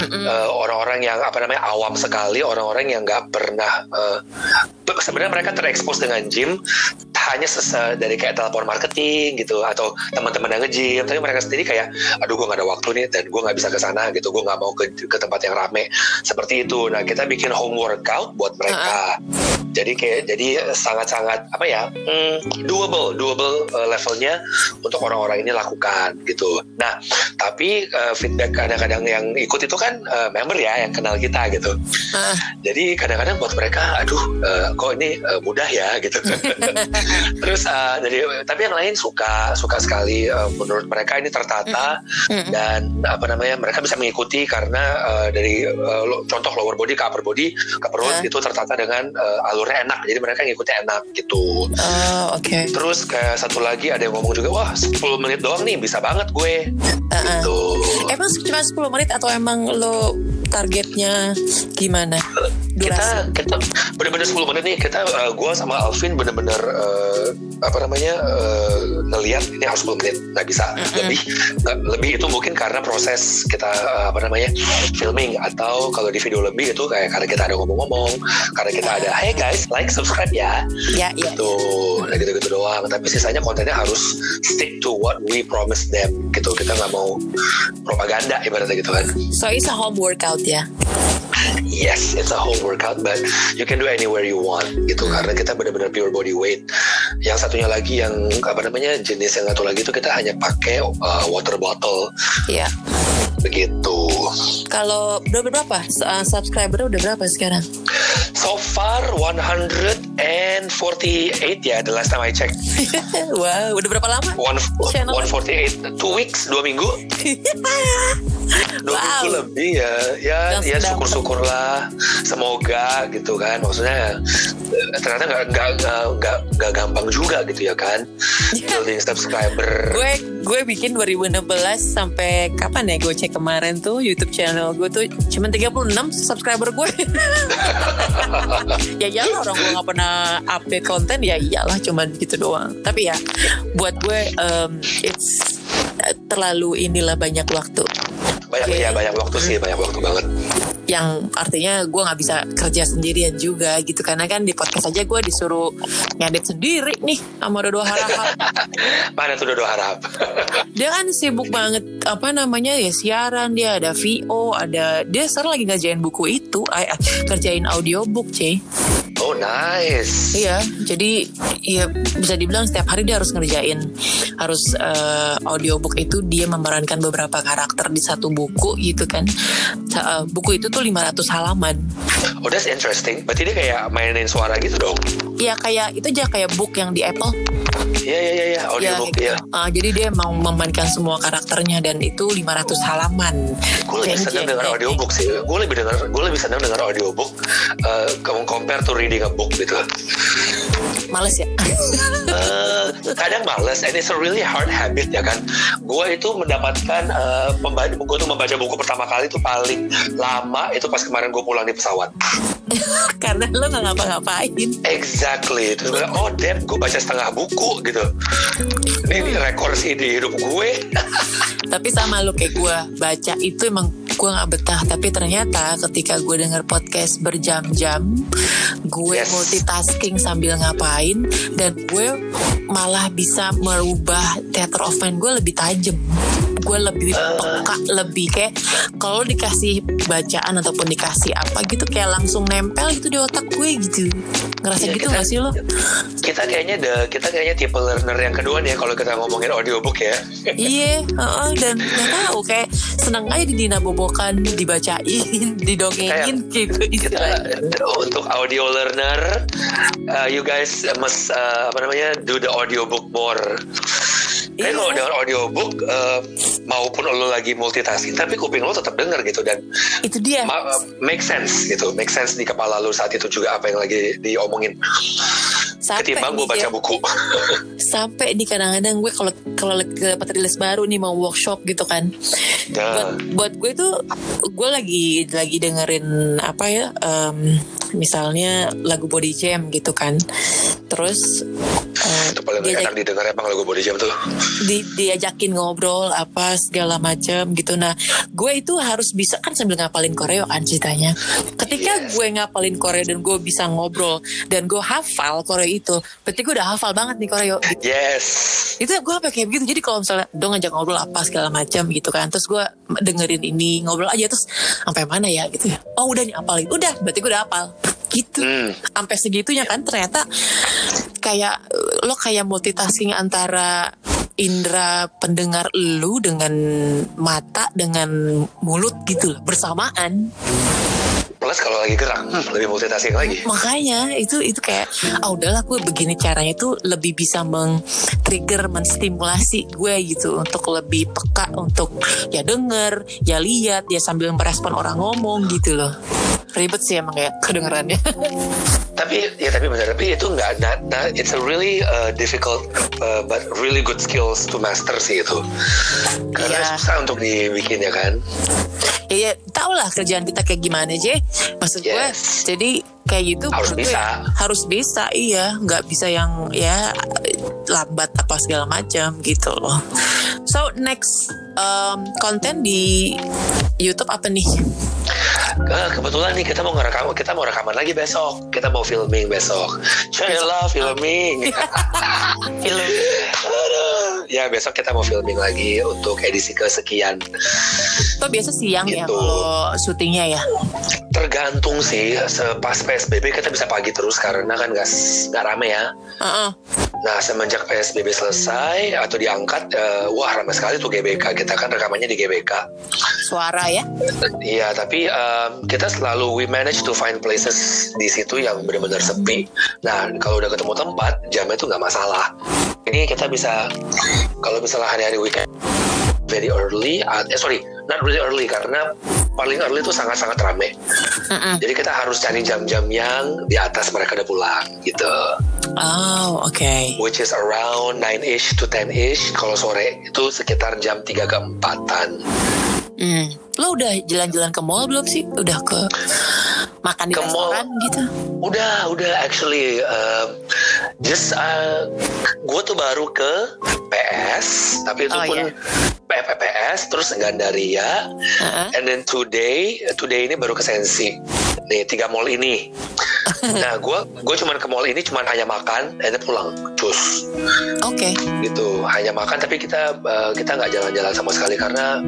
Eh, orang-orang yang apa namanya awam sekali orang-orang yang nggak pernah eh, sebenarnya mereka terekspos dengan gym hanya sesa dari kayak telepon marketing gitu atau teman-teman yang nge-gym. Tapi mereka sendiri kayak aduh gue gak ada waktu nih dan gue nggak bisa ke sana gitu. Gue nggak mau ke, ke tempat yang rame. Seperti itu. Nah kita bikin home workout buat mereka. Jadi kayak jadi sangat-sangat apa ya hmm, doable doable uh, levelnya untuk orang-orang ini lakukan gitu. Nah tapi uh, feedback kadang-kadang yang ikut itu kan uh, member ya yang kenal kita gitu. Jadi kadang-kadang buat mereka aduh eh, kok ini eh, mudah ya gitu. Terus eh, jadi tapi yang lain suka suka sekali eh, menurut mereka ini tertata Mm-mm. dan apa namanya mereka bisa mengikuti karena eh, dari lo- contoh lower body ke upper body ke perut Ah. itu tertata dengan eh, alurnya enak jadi mereka ngikuti enak gitu oh, oke. terus kayak satu lagi ada yang ngomong juga wah 10 menit doang nih bisa banget gue ah. gitu Emang cuma 10 menit atau emang lo targetnya gimana? Durasi. kita kita bener-bener 10 menit nih. Kita uh, gue sama Alvin bener-bener uh, apa namanya uh, ngelihat ini harus 10 menit. Nggak bisa. Lebih nggak lebih itu mungkin karena proses kita uh, apa namanya filming. Atau kalau di video lebih itu kayak karena kita ada ngomong-ngomong karena kita ada hey guys like subscribe ya. Ya, ya. gitu. Nah gitu-gitu doang. Tapi sisanya kontennya harus stick to what we promise them. Gitu. Kita nggak mau propaganda ibaratnya gitu kan. So it's a home workout ya. Yes, it's a home workout, but you can do anywhere you want gitu. Karena kita benar-benar pure body weight. Yang satunya lagi yang apa namanya jenis yang satu lagi itu kita hanya pakai uh, water bottle Iya. Begitu. Kalau udah berapa? Uh, subscriber udah berapa sekarang? So far 148 ya the last time I check. wow, udah berapa lama? One, Channel. 148 two weeks dua minggu dua Wow. minggu lebih ya ya ya sedap. syukur syukurlah semoga gitu kan maksudnya eh, ternyata nggak nggak nggak nggak nggak gampang juga gitu ya kan building subscriber gue gue bikin 2016 sampai kapan ya gue cek kemarin tuh YouTube channel gue tuh cuma 36 subscriber gue ya iyalah orang gue nggak pernah update konten ya iyalah cuma gitu doang. Tapi ya buat gue um, it's uh, terlalu inilah banyak waktu. Banyak Oke. ya banyak waktu sih banyak waktu banget yang artinya gue nggak bisa kerja sendirian juga gitu. Karena kan di podcast aja gue disuruh ngedit sendiri nih sama Dodo Harahap. Mana tuh Dodo Harap? dia kan sibuk banget apa namanya ya siaran dia ada VO ada dia sekarang lagi ngerjain buku itu eh, kerjain audiobook cuy oh nice. Iya, jadi ya bisa dibilang setiap hari dia harus ngerjain harus eh, audiobook itu dia memerankan beberapa karakter di satu buku gitu kan. Eh, buku itu tuh 500 halaman. Oh that's interesting. Berarti dia kayak mainin suara gitu dong. Ya kayak itu aja kayak book yang di Apple. Iya iya iya iya. Ya, Audiobook gitu. ya. Ah, jadi dia mau memainkan semua karakternya dan itu 500 halaman. Gue lebih Jeng, seneng jeng, dengar jeng. audiobook sih. Gue lebih dengar, gue lebih seneng dengar audiobook uh, compare to reading a book gitu. Males ya? Eh, kadang males and it's a really hard habit ya kan gue itu mendapatkan uh, membaca gue tuh membaca buku pertama kali itu paling lama itu pas kemarin gue pulang di pesawat Karena lo gak ngapa-ngapain. exactly itu gue, oh damn gue baca setengah buku gitu ini, ini rekor sih di hidup gue Tapi sama lo kayak gue baca itu emang gue nggak betah. Tapi ternyata ketika gue denger podcast berjam-jam, gue Yes. multitasking sambil ngapain dan gue malah bisa merubah theater of mind gue lebih tajam. Gue lebih peka, lebih kayak kalau dikasih bacaan ataupun dikasih apa gitu kayak langsung nempel gitu di otak gue gitu. Ngerasa Iya, gitu kita- gak sih lo? kita kayaknya the, kita kayaknya tipe learner yang kedua nih ya kalau kita ngomongin audiobook ya Iya, heeh, dan nggak tahu kayak seneng aja didinabobokan, dibacain, didongengin gitu kita istilahnya. untuk audio learner uh, you guys must uh, apa namanya do the audiobook more Iya. kalau dengar audiobook uh, maupun lo lagi multitasking tapi kuping lo tetap denger gitu dan Itu dia. ma- uh, make sense gitu make sense di kepala lo saat itu juga apa yang lagi diomongin Sampai ketimbang gue baca Jeff, buku sampai di kadang-kadang gue kalau kalau dapat rilis baru nih mau workshop gitu kan. Buat nah, buat gue tuh gue lagi lagi dengerin apa ya em, misalnya lagu Body Jam gitu kan. Terus eh, itu paling diajak- enak didengar emang lagu body jam tuh. Di, diajakin ngobrol apa segala macam gitu. Nah gue itu harus bisa kan sambil ngapalin koreo kan ceritanya. Ketika Yes. gue ngapalin koreo dan gue bisa ngobrol dan gue hafal koreo itu berarti gue udah hafal banget nih koreo. Gitu. yes. Itu gue apa kayak begitu. Jadi kalau misalnya dong ngajak ngobrol apa segala macam gitu kan. Terus gue dengerin ini ngobrol aja terus sampai mana ya gitu ya. Oh udah nih apalin. Udah berarti gue udah hafal gitu. Hmm. sampai segitunya kan ternyata kayak lo kayak multitasking antara indera pendengar lu dengan mata dengan mulut gitu loh bersamaan. Plus kalau lagi gerak hmm, lebih multitasking lagi. Makanya itu itu kayak ah udahlah gue begini caranya tuh lebih bisa meng-trigger menstimulasi gue gitu untuk lebih peka untuk ya denger ya lihat ya sambil merespon orang ngomong gitu loh ribet sih emang ya kedengerannya tapi ya tapi benar tapi itu nggak nah, nah, it's a really uh, difficult uh, but really good skills to master sih itu karena Iya. susah untuk dibikin ya kan ya, ya tau lah kerjaan kita kayak gimana aja maksud gue Yes. jadi kayak gitu Harus bisa. ya, harus bisa iya. Nggak bisa yang ya lambat apa segala macam gitu loh. So next um, konten di YouTube apa nih? Kebetulan nih kita mau ngerekam kita mau rekaman lagi besok. Kita mau filming besok. Sheila filming. Film Aduh. Ya besok kita mau filming lagi untuk edisi kesekian Tuh biasa siang ya Gitu. kalau syutingnya ya tergantung sih sepas PSBB kita bisa pagi terus karena kan nggak nggak rame ya Heeh. Nah semenjak PSBB selesai atau diangkat, eh, wah ramai sekali tuh GBK. Kita kan rekamannya di GBK. suara ya Iya, tapi em, kita selalu we manage to find places di situ yang benar-benar sepi. Nah kalau udah ketemu tempat, jamnya itu nggak masalah. Ini kita bisa kalau misalnya hari-hari weekend very early, uh, eh sorry, not really early karena paling early itu sangat-sangat rame. Mm-mm. Jadi kita harus cari jam-jam yang di atas mereka udah pulang gitu. oh oke which is around 9-ish to 10-ish kalau sore itu sekitar jam 3 ke 4-an Hmm. Lo udah jalan-jalan ke mall belum sih? Udah ke makan di Ke mall. restoran gitu? udah udah actually um, just uh, gue tuh baru ke PS tapi itu Oh, pun iya. PPPS terus Gandaria Heeh. and then today today ini baru ke Sensi nih tiga mall ini nah gue gue cuman ke mall ini cuman hanya makan and then pulang cus Oke. gitu hanya makan tapi kita uh, kita nggak jalan-jalan sama sekali karena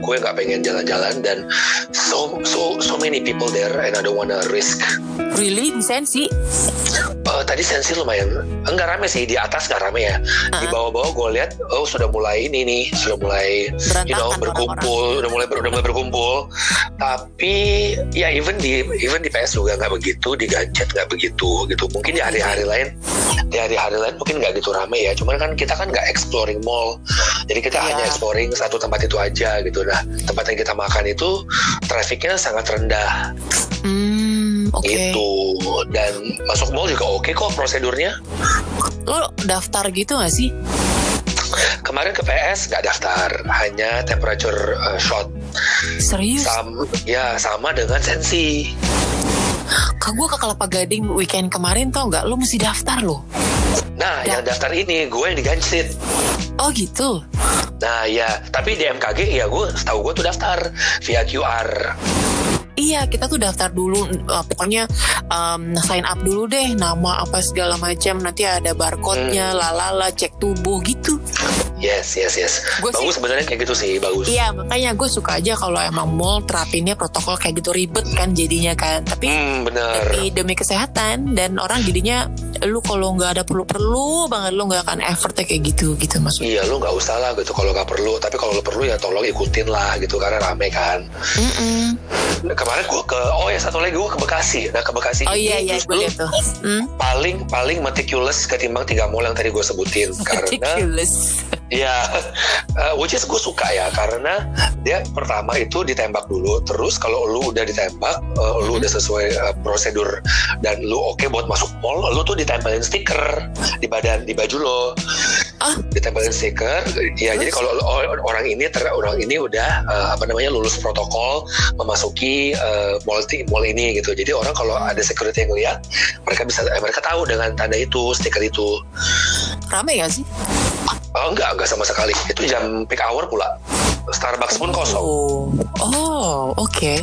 gue nggak pengen jalan-jalan dan so so so many people there and I don't wanna risk. Really? Di sensi? Uh, tadi sensi lumayan. Enggak rame sih di atas nggak rame ya. Di Uh-uh. bawah-bawah gue lihat oh sudah mulai ini nih sudah mulai you know Berantakan berkumpul udah mulai udah mulai berkumpul. Tapi ya even di even di PS juga nggak begitu di gadget nggak begitu gitu. Mungkin di hari-hari lain di hari-hari lain mungkin nggak gitu rame ya. Cuman kan kita kan nggak exploring mall. Jadi kita Iya. hanya exploring satu tempat itu aja gitu. Nah tempat yang kita makan itu trafficnya sangat rendah Hmm, oke. gitu dan masuk mall juga oke kok prosedurnya Lo daftar gitu gak sih? kemarin ke PS nggak daftar hanya temperature uh, shot Serius? sama ya sama dengan sensi Kak gue ke Kelapa Gading weekend kemarin tau nggak? Lo mesti daftar lo. nah Ya. yang daftar ini gue yang digansit Oh gitu. nah ya tapi di MKG ya gue setahu gue tuh daftar via QR Iya, kita tuh daftar dulu. eh, pokoknya em, sign up dulu deh, nama apa segala macam. Nanti ada barcode-nya, lalala, cek tubuh gitu. Yes yes yes Gua bagus sebenarnya kayak gitu sih bagus Iya, makanya gue suka aja kalau emang mall terapinnya protokol kayak gitu ribet kan jadinya kan. Tapi hmm bener demi demi kesehatan dan orang jadinya lu kalau nggak ada perlu-perlu banget lu nggak akan effortnya kayak gitu gitu maksudnya. Iya lu nggak usah lah gitu kalau nggak perlu tapi kalau lu perlu ya tolong ikutin lah gitu karena rame kan Mm-mm. Nah, kemarin gue ke oh ya satu lagi gue ke Bekasi nah ke Bekasi Oh iya iya gue liat tuh. Hmm? paling paling meticulous ketimbang tiga mall yang tadi gue sebutin karena. Ya uh, which is gue suka ya karena dia pertama itu ditembak dulu terus kalau lu udah ditembak uh, lu udah sesuai uh, prosedur dan lu oke buat masuk mall lu tuh ditempelin stiker di badan di baju lo. Ah. ditempelin stiker ya jadi kalau orang ini ter, orang ini udah uh, apa namanya lulus protokol memasuki uh, mall mall ini gitu. Jadi orang kalau ada security yang lihat mereka bisa mereka tahu dengan tanda itu stiker itu. Rame gak sih? Oh enggak, enggak sama sekali. Itu jam peak hour pula. Starbucks pun kosong Oh, oh oke.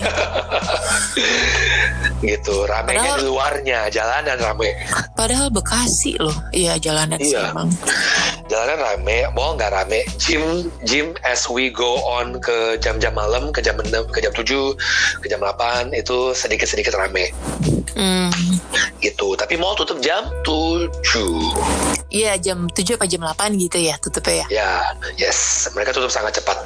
gitu. Ramenya Padahal- di luarnya, jalanan rame. Padahal Bekasi loh. Iya jalanan sih Iya. emang. Jalanan rame, mall nggak rame. Gym gym as we go on ke jam-jam malam, ke jam 6, ke jam 7, ke jam 8 itu sedikit-sedikit rame Hmm. gitu. Tapi mall tutup jam 7. Iya jam 7 apa jam 8 gitu ya tutupnya ya. Ya, yes. Mereka tutup sangat cepat.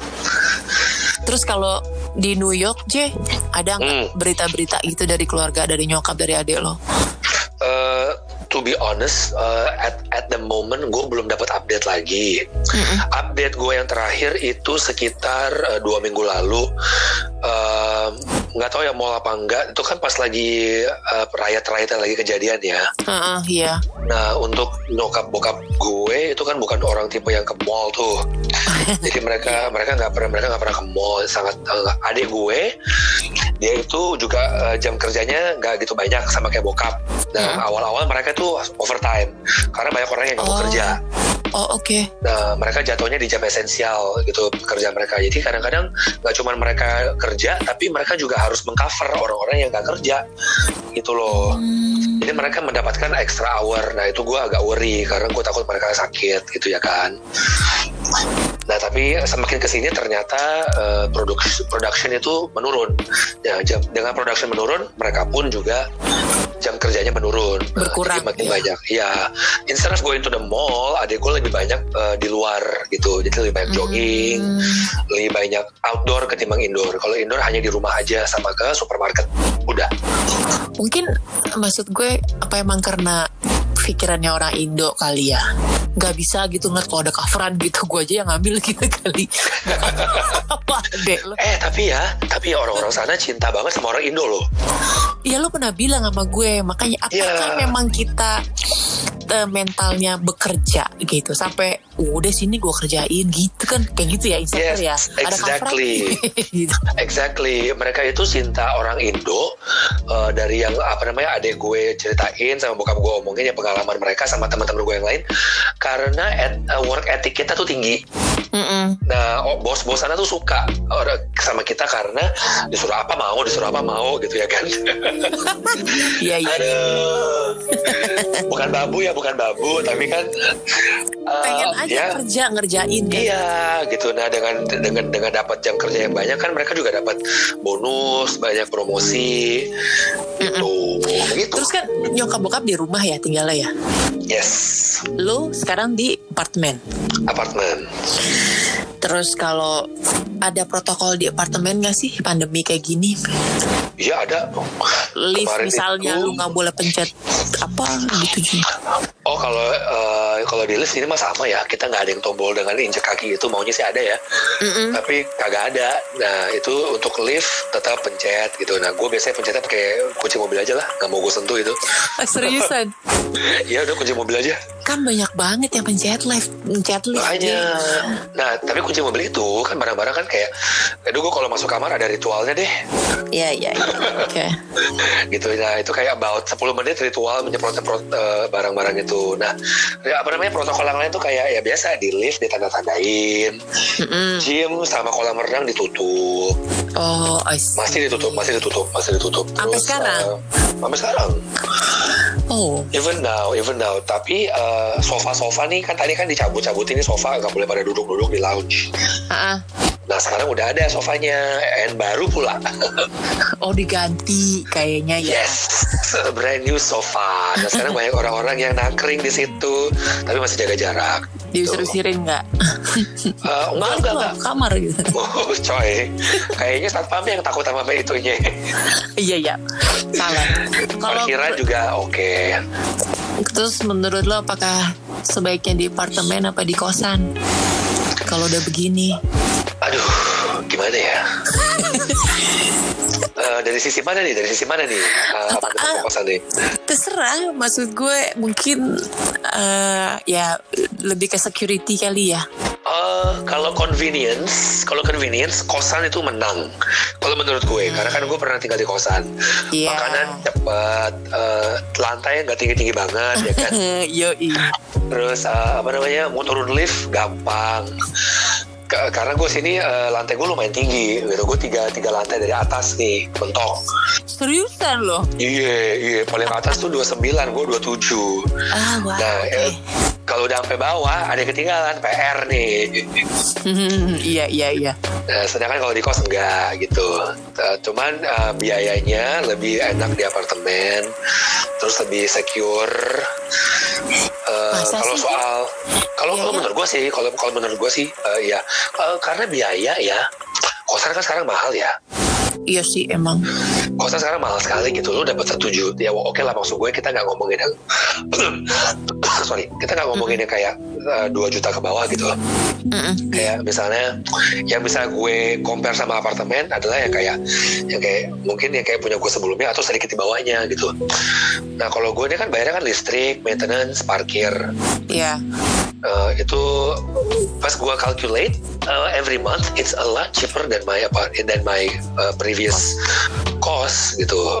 Terus kalau di New York J ada nggak Hmm. berita-berita gitu dari keluarga, dari nyokap, dari adik lo? Uh, to be honest, uh, at at the moment gue belum dapat update lagi. Mm-mm. Update gue yang terakhir itu sekitar uh, dua minggu lalu. Um, nggak tahu ya mau apa enggak. Itu kan pas lagi uh, riot-riot lagi kejadian ya. Heeh, iya. Nah untuk nyokap bokap gue itu kan bukan orang tipe yang ke mall tuh. Jadi mereka mereka nggak pernah mereka nggak pernah ke mall. Sangat uh, adik gue dia itu juga uh, jam kerjanya nggak gitu banyak sama kayak bokap. Nah Hmm. awal-awal mereka tuh overtime karena banyak orang yang nggak mau Oh. kerja. Oh oke. Nah, mereka jatuhnya di jam esensial gitu kerja mereka. Jadi kadang-kadang nggak cuma mereka kerja, tapi mereka juga harus mengcover orang-orang yang nggak kerja, gitu loh. Hmm. Jadi mereka mendapatkan extra hour. Nah itu gue agak worry karena gue takut mereka sakit gitu ya kan. Nah tapi semakin ke sini ternyata eh, produksi production itu menurun. Ya jam, dengan production menurun, mereka pun juga jam kerjanya menurun. Nah, Berkurang, jadi makin ya. banyak. Ya instead of going to the mall, adik gue lebih banyak eh, di luar gitu. Jadi lebih banyak jogging, Hmm. lebih banyak outdoor ketimbang indoor. Kalau indoor hanya di rumah aja sama ke supermarket. Udah. Mungkin maksud gue apa emang karena pikirannya orang Indo kali ya nggak bisa gitu ngeliat kalau ada coveran gitu gue aja yang ngambil gitu kali apa deh lo Eh tapi ya, tapi ya orang-orang sana cinta banget sama orang Indo loh. ya lo pernah bilang sama gue makanya apakah Iya. memang kita eh, mentalnya bekerja gitu sampai udah sini gue kerjain gitu kan kayak gitu ya ya Yes, ada coveran exactly. gitu. Exactly, mereka itu cinta orang Indo eh, dari yang apa namanya adik gue ceritain sama bokap gue omongin ya pengalaman mereka sama teman-teman gue yang lain karena et, eh, work ethic kita tuh tinggi. Mm-mm. Nah, oh, bos-bos sana tuh suka sama kita karena disuruh apa mau, disuruh apa mau gitu ya kan. Iya iya. Bukan babu ya, bukan babu, tapi kan uh, Pengen aja ya, kerja ngerjain kan. Iya gitu. Nah dengan dengan dengan dapat jam kerja yang banyak kan mereka juga dapat bonus, banyak promosi gitu. Begitu. Terus kan nyokap bokap di rumah ya tinggalnya ya. Yes. Lu sekarang di apartemen. Apartemen. Terus kalau ada protokol di apartemen gak sih pandemi kayak gini? Iya ada. Lift Kemarin misalnya itu- lu nggak boleh pencet apa gitu Oh. Oh kalau eh, kalau di list ini mah sama ya. Kita nggak ada yang tombol dengan injek kaki itu maunya sih ada ya. Mm-mm. Tapi kagak ada. Nah itu untuk lift tetap pencet gitu. Nah gue biasanya pencetnya pakai kunci mobil aja lah. Nggak mau gue sentuh itu. Seriusan? Iya udah kunci mobil aja. kan banyak banget yang pencet lift, pencet lift. Makanya. Nah, tapi kunci mobil itu kan barang-barang kan kayak, aduh gue kalau masuk kamar ada ritualnya deh. Iya iya. iya. Oke. Gitu. Nah, itu kayak about 10 menit ritual menyemprot-semprot eh, barang-barang itu. Nah, ya apa namanya protokol yang lain tuh kayak ya biasa di lift ditanda-tandain. Mm-mm. Gym sama kolam renang ditutup. Oh, I see. Masih ditutup, masih ditutup, masih ditutup. Sampai sekarang? eh, sampai sekarang. Oh, Even now, even now. Tapi eh, sofa-sofa nih kan tadi kan dicabut-cabut ini sofa nggak boleh pada duduk-duduk di lounge. ah. Nah sekarang udah ada sofanya, and baru pula. oh diganti kayaknya ya. Yes, brand new sofa. Nah sekarang banyak orang-orang yang nangkring di situ, tapi masih jaga jarak. Diusir-usirin nggak? Eh, enggak, enggak, enggak. kamar gitu. Oh, coy. Kayaknya satpam yang takut sama itunya. iya iya. Salah. Kalau Parkiran juga oke. terus menurut lo apakah sebaiknya di apartemen apa di kosan? Kalau udah begini. Gimana ya? Eh, dari sisi mana nih? Dari sisi mana nih? Uh, apa ah. kosan nih? Terserah, maksud gue mungkin eh, ya lebih ke security kali ya. Eh, kalau convenience, kalau convenience, kosan itu menang. Kalau menurut gue, karena kan gue pernah tinggal di kosan. Iya. Makanan cepat, eh, lantai nggak tinggi-tinggi banget, ya kan. Yoi. Terus eh, apa namanya, mau turun lift gampang. Ka- Karena gue sini eh, lantai gue lumayan tinggi, gitu. Gue tiga tiga lantai dari atas nih, mentok. Seriusan loh. Iya, iya. Paling atas tuh 29, gue 27. Ah, wah. Nah, oke. eh, kalau udah sampai bawah, ada yang ketinggalan PR nih. iya, iya, iya. Nah, sedangkan kalau di kos enggak gitu. Eh, cuman eh, biayanya lebih enak di apartemen, terus lebih secure. Eh, Masa kalau soal, kalau kalau Biaya? menurut gue sih, kalau kalau menurut gue sih, eh, ya Eh, karena biaya ya. Kosan kan sekarang mahal ya. Iya sih emang. Kosan sekarang mahal sekali gitu. Lu dapat satu juta, ya oke lah maksud gue kita nggak ngomongin yang sorry, kita nggak ngomongin yang kayak eh, dua juta ke bawah gitu. Mm-mm. kayak misalnya yang bisa gue compare sama apartemen adalah yang kayak yang kayak mungkin yang kayak punya gue sebelumnya atau sedikit di bawahnya gitu. Nah kalau gue ini kan bayarnya kan listrik, maintenance, parkir. Iya. Eh, itu pas gue calculate uh, every month it's a lot cheaper than my apa than my uh, previous cost gitu.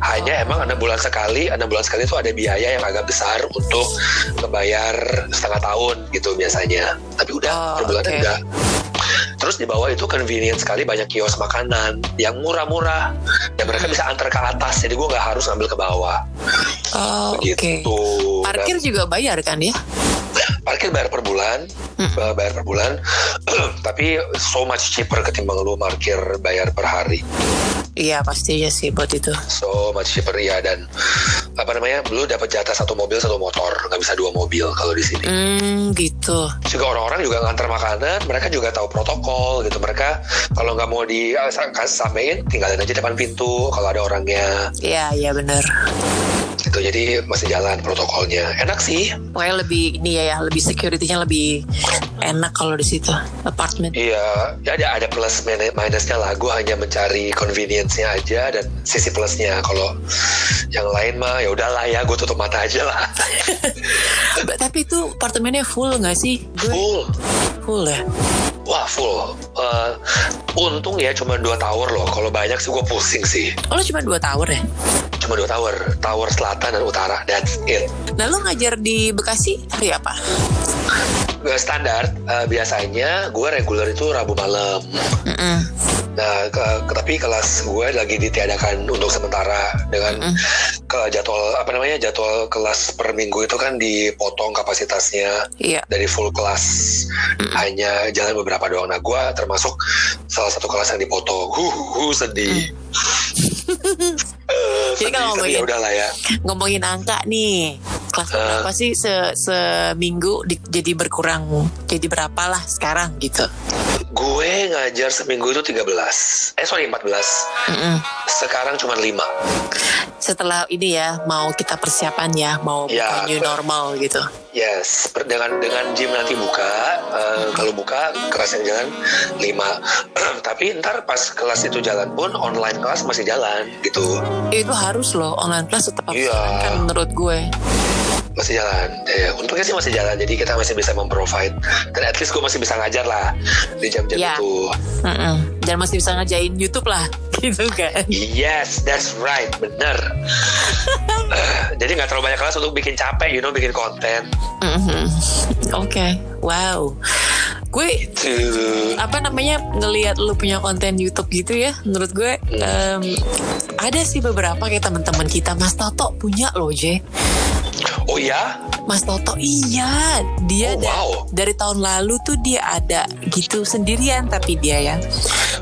Hanya emang enam bulan sekali, enam bulan sekali itu ada biaya yang agak besar untuk membayar setengah tahun gitu biasanya. Tapi udah Oh, per bulan oke. enggak. Terus di bawah itu convenient sekali banyak kios makanan yang murah-murah dan mereka bisa antar ke atas jadi gue nggak harus ngambil ke bawah Oh, oke. gitu. Parkir juga bayar kan ya? Parkir bayar per bulan uh, bayar per bulan tapi so much cheaper ketimbang lu parkir bayar per hari Iya pasti ya sih buat itu. so much cheaper ya dan apa namanya lu dapat jatah satu mobil satu motor nggak bisa dua mobil kalau di sini Hmm, gitu. juga orang-orang juga ngantar makanan mereka juga tahu protokol gitu mereka kalau nggak mau di sa- kasih sampaikan tinggalin aja depan pintu kalau ada orangnya Iya, iya bener. Gitu jadi masih jalan protokolnya enak sih Pokoknya lebih ini ya, ya lebih security-nya lebih enak kalau di situ apartemen. Iya, ya ada ada plus min- minusnya lah. Gue hanya mencari convenience-nya aja dan sisi plusnya. Kalau yang lain mah ya udahlah ya, gue tutup mata aja lah. Tapi itu apartemennya full nggak sih? Gue full, full ya. wah full. Eh, untung ya cuma dua tower loh. Kalau banyak sih gue pusing sih. Oh lo cuma dua tower ya? Cuma dua tower, tower selatan dan utara. That's it. Nah lo ngajar di Bekasi hari apa? eh, standar eh, biasanya gue reguler itu Rabu malam. Nah, ke- ke- tapi kelas gue lagi ditiadakan untuk sementara dengan ke jadwal apa namanya jadwal kelas per minggu itu kan dipotong kapasitasnya Iya. dari full kelas hanya jalan beberapa doang. Nah, gue termasuk salah satu kelas yang dipotong. Huh, huh, sedih. Jadi kalau tapi ya ngomongin udahlah ya. ngomongin angka nih, kelas Eh. berapa sih se seminggu di- jadi berkurang jadi berapa lah sekarang gitu? Gue ngajar seminggu itu 13. Eh sorry 14. Mm-mm. Sekarang cuma 5. Setelah ini ya mau kita persiapan ya mau Ya, buka new normal gitu. Yes, dengan dengan gym nanti buka, eh, kalau buka kelas yang jalan 5. Tapi ntar pas kelas itu jalan pun online kelas masih jalan gitu. Itu harus loh online class tetap harus jalan kan menurut gue. Masih jalan. Ya, untungnya sih masih jalan. Jadi kita masih bisa memprovide. Dan at least gue masih bisa ngajar lah di jam-jam Ya. itu. Mm-mm. Dan masih bisa ngerjain YouTube lah gitu kan. Yes, that's right, bener. Eh, Jadi nggak terlalu banyak kelas untuk bikin capek, you know, bikin konten. Mhm. Oke, wow. Gue Tuh. apa namanya ngelihat lu punya konten YouTube gitu ya menurut gue em, ada sih beberapa kayak teman-teman kita Mas Toto punya loh J Oh ya? Mas Toto iya dia Oh, da- wow. dari tahun lalu tuh dia ada gitu sendirian tapi dia ya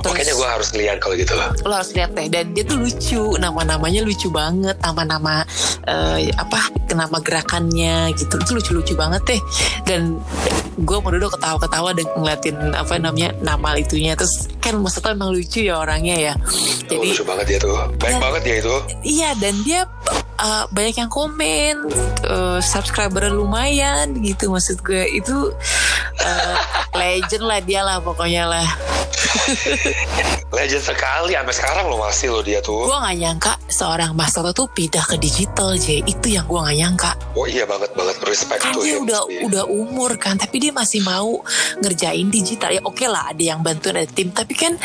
Oh, kayaknya gue harus lihat kalau gitu. lo harus lihat deh dan dia tuh lucu nama-namanya lucu banget nama-nama eh, apa nama gerakannya gitu itu lucu-lucu banget deh dan gue mau duduk ketawa-ketawa dan ngeliatin apa namanya nama itunya terus kan maksudnya emang lucu ya orangnya ya Oh, jadi lucu banget dia tuh. Baik Ya. banget dia itu. iya dan dia uh, banyak yang komen uh, subscriber lumayan gitu maksud gue. Itu uh, legend lah dia lah pokoknya lah. Legend sekali sampai sekarang lo masih lo dia tuh. gue nggak nyangka seorang Mas Toto tuh pindah ke digital J. Itu yang gue nggak nyangka. Oh iya banget banget. Respect kan tuh dia him udah udah umur kan tapi dia masih mau ngerjain digital. Ya oke lah ada yang bantuin ada tim. Tapi kan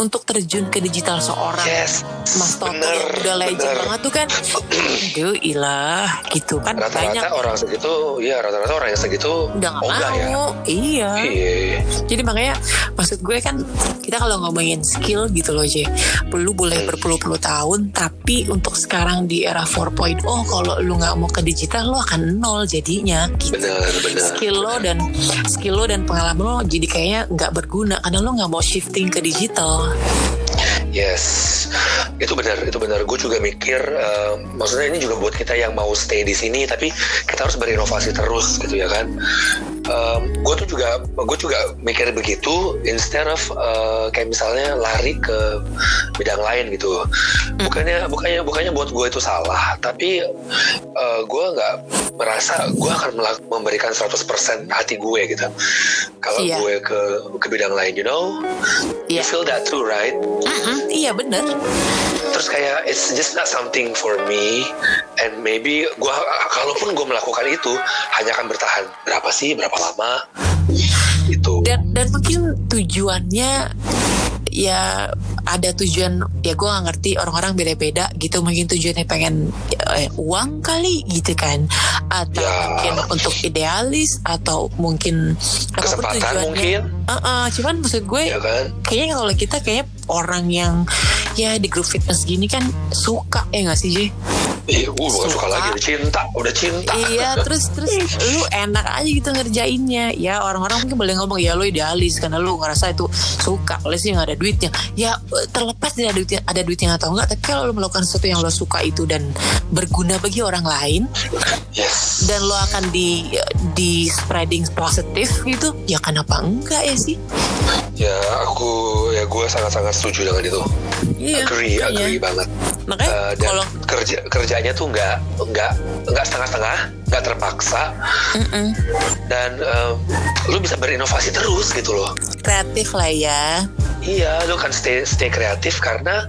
untuk terjun ke digital seorang Yes. Mas Toto bener, yang udah legend bener. banget tuh kan. Aduh ilah gitu kan banyak. Rata-rata orang segitu, ya rata-rata orang yang segitu udah nggak ogah ya. Iya. Iya. jadi makanya maksud gue kan kita kalau ngomongin skill gitu loh J. Lu boleh berpuluh-puluh tahun tapi untuk sekarang di era 4.0 kalau lu nggak mau ke digital lo akan nol jadinya gitu. Bener, bener. skill lo dan skill lo dan pengalaman lo jadi kayaknya nggak berguna karena lo nggak mau shifting ke digital Yes, itu benar, itu benar. Gue juga mikir, eh, maksudnya ini juga buat kita yang mau stay di sini, tapi kita harus berinovasi terus, gitu ya kan. gue tuh juga, gue juga mikir begitu, instead of eh, kayak misalnya lari ke bidang lain gitu. Bukannya, bukannya, bukannya buat gue itu salah, tapi eh, gue nggak merasa gue akan memberikan 100% hati gue gitu. Kalau Iya. gue ke ke bidang lain, you know, you Iya. feel that too, right? Mm-mm, iya bener. Terus kayak it's just not something for me. And maybe gua kalaupun gue melakukan itu hanya akan bertahan. Berapa sih? Berapa lama? Itu dan dan mungkin tujuannya ya ada tujuan ya gue nggak ngerti orang-orang beda-beda gitu mungkin tujuannya pengen eh, uang kali gitu kan atau Ya. mungkin untuk idealis atau mungkin apa pun Kesempatan tujuannya mungkin. Uh-uh, cuman maksud gue ya kan kayaknya kalau kita kayak orang yang ya di grup fitness gini kan suka ya nggak sih Jay? Bukan suka Suka. lagi udah cinta udah cinta Iya terus terus lu enak aja gitu ngerjainnya ya orang-orang mungkin boleh ngomong ya lu idealis karena lu ngerasa itu suka oleh sih nggak ada duitnya ya terlepas tidak ada duitnya ada duitnya atau enggak tapi kalau lu melakukan sesuatu yang lo suka itu dan berguna bagi orang lain yes. dan lo akan di di spreading positif gitu ya kenapa enggak ya sih? Ya aku ya gue sangat-sangat setuju dengan itu. Iya, agree makanya. agree banget. Makanya Eh, dan kalau kerja kerjanya tuh nggak nggak nggak setengah-setengah nggak terpaksa. Mm-mm. Dan em, lu bisa berinovasi terus gitu loh kreatif lah ya Iya, lu kan stay stay kreatif karena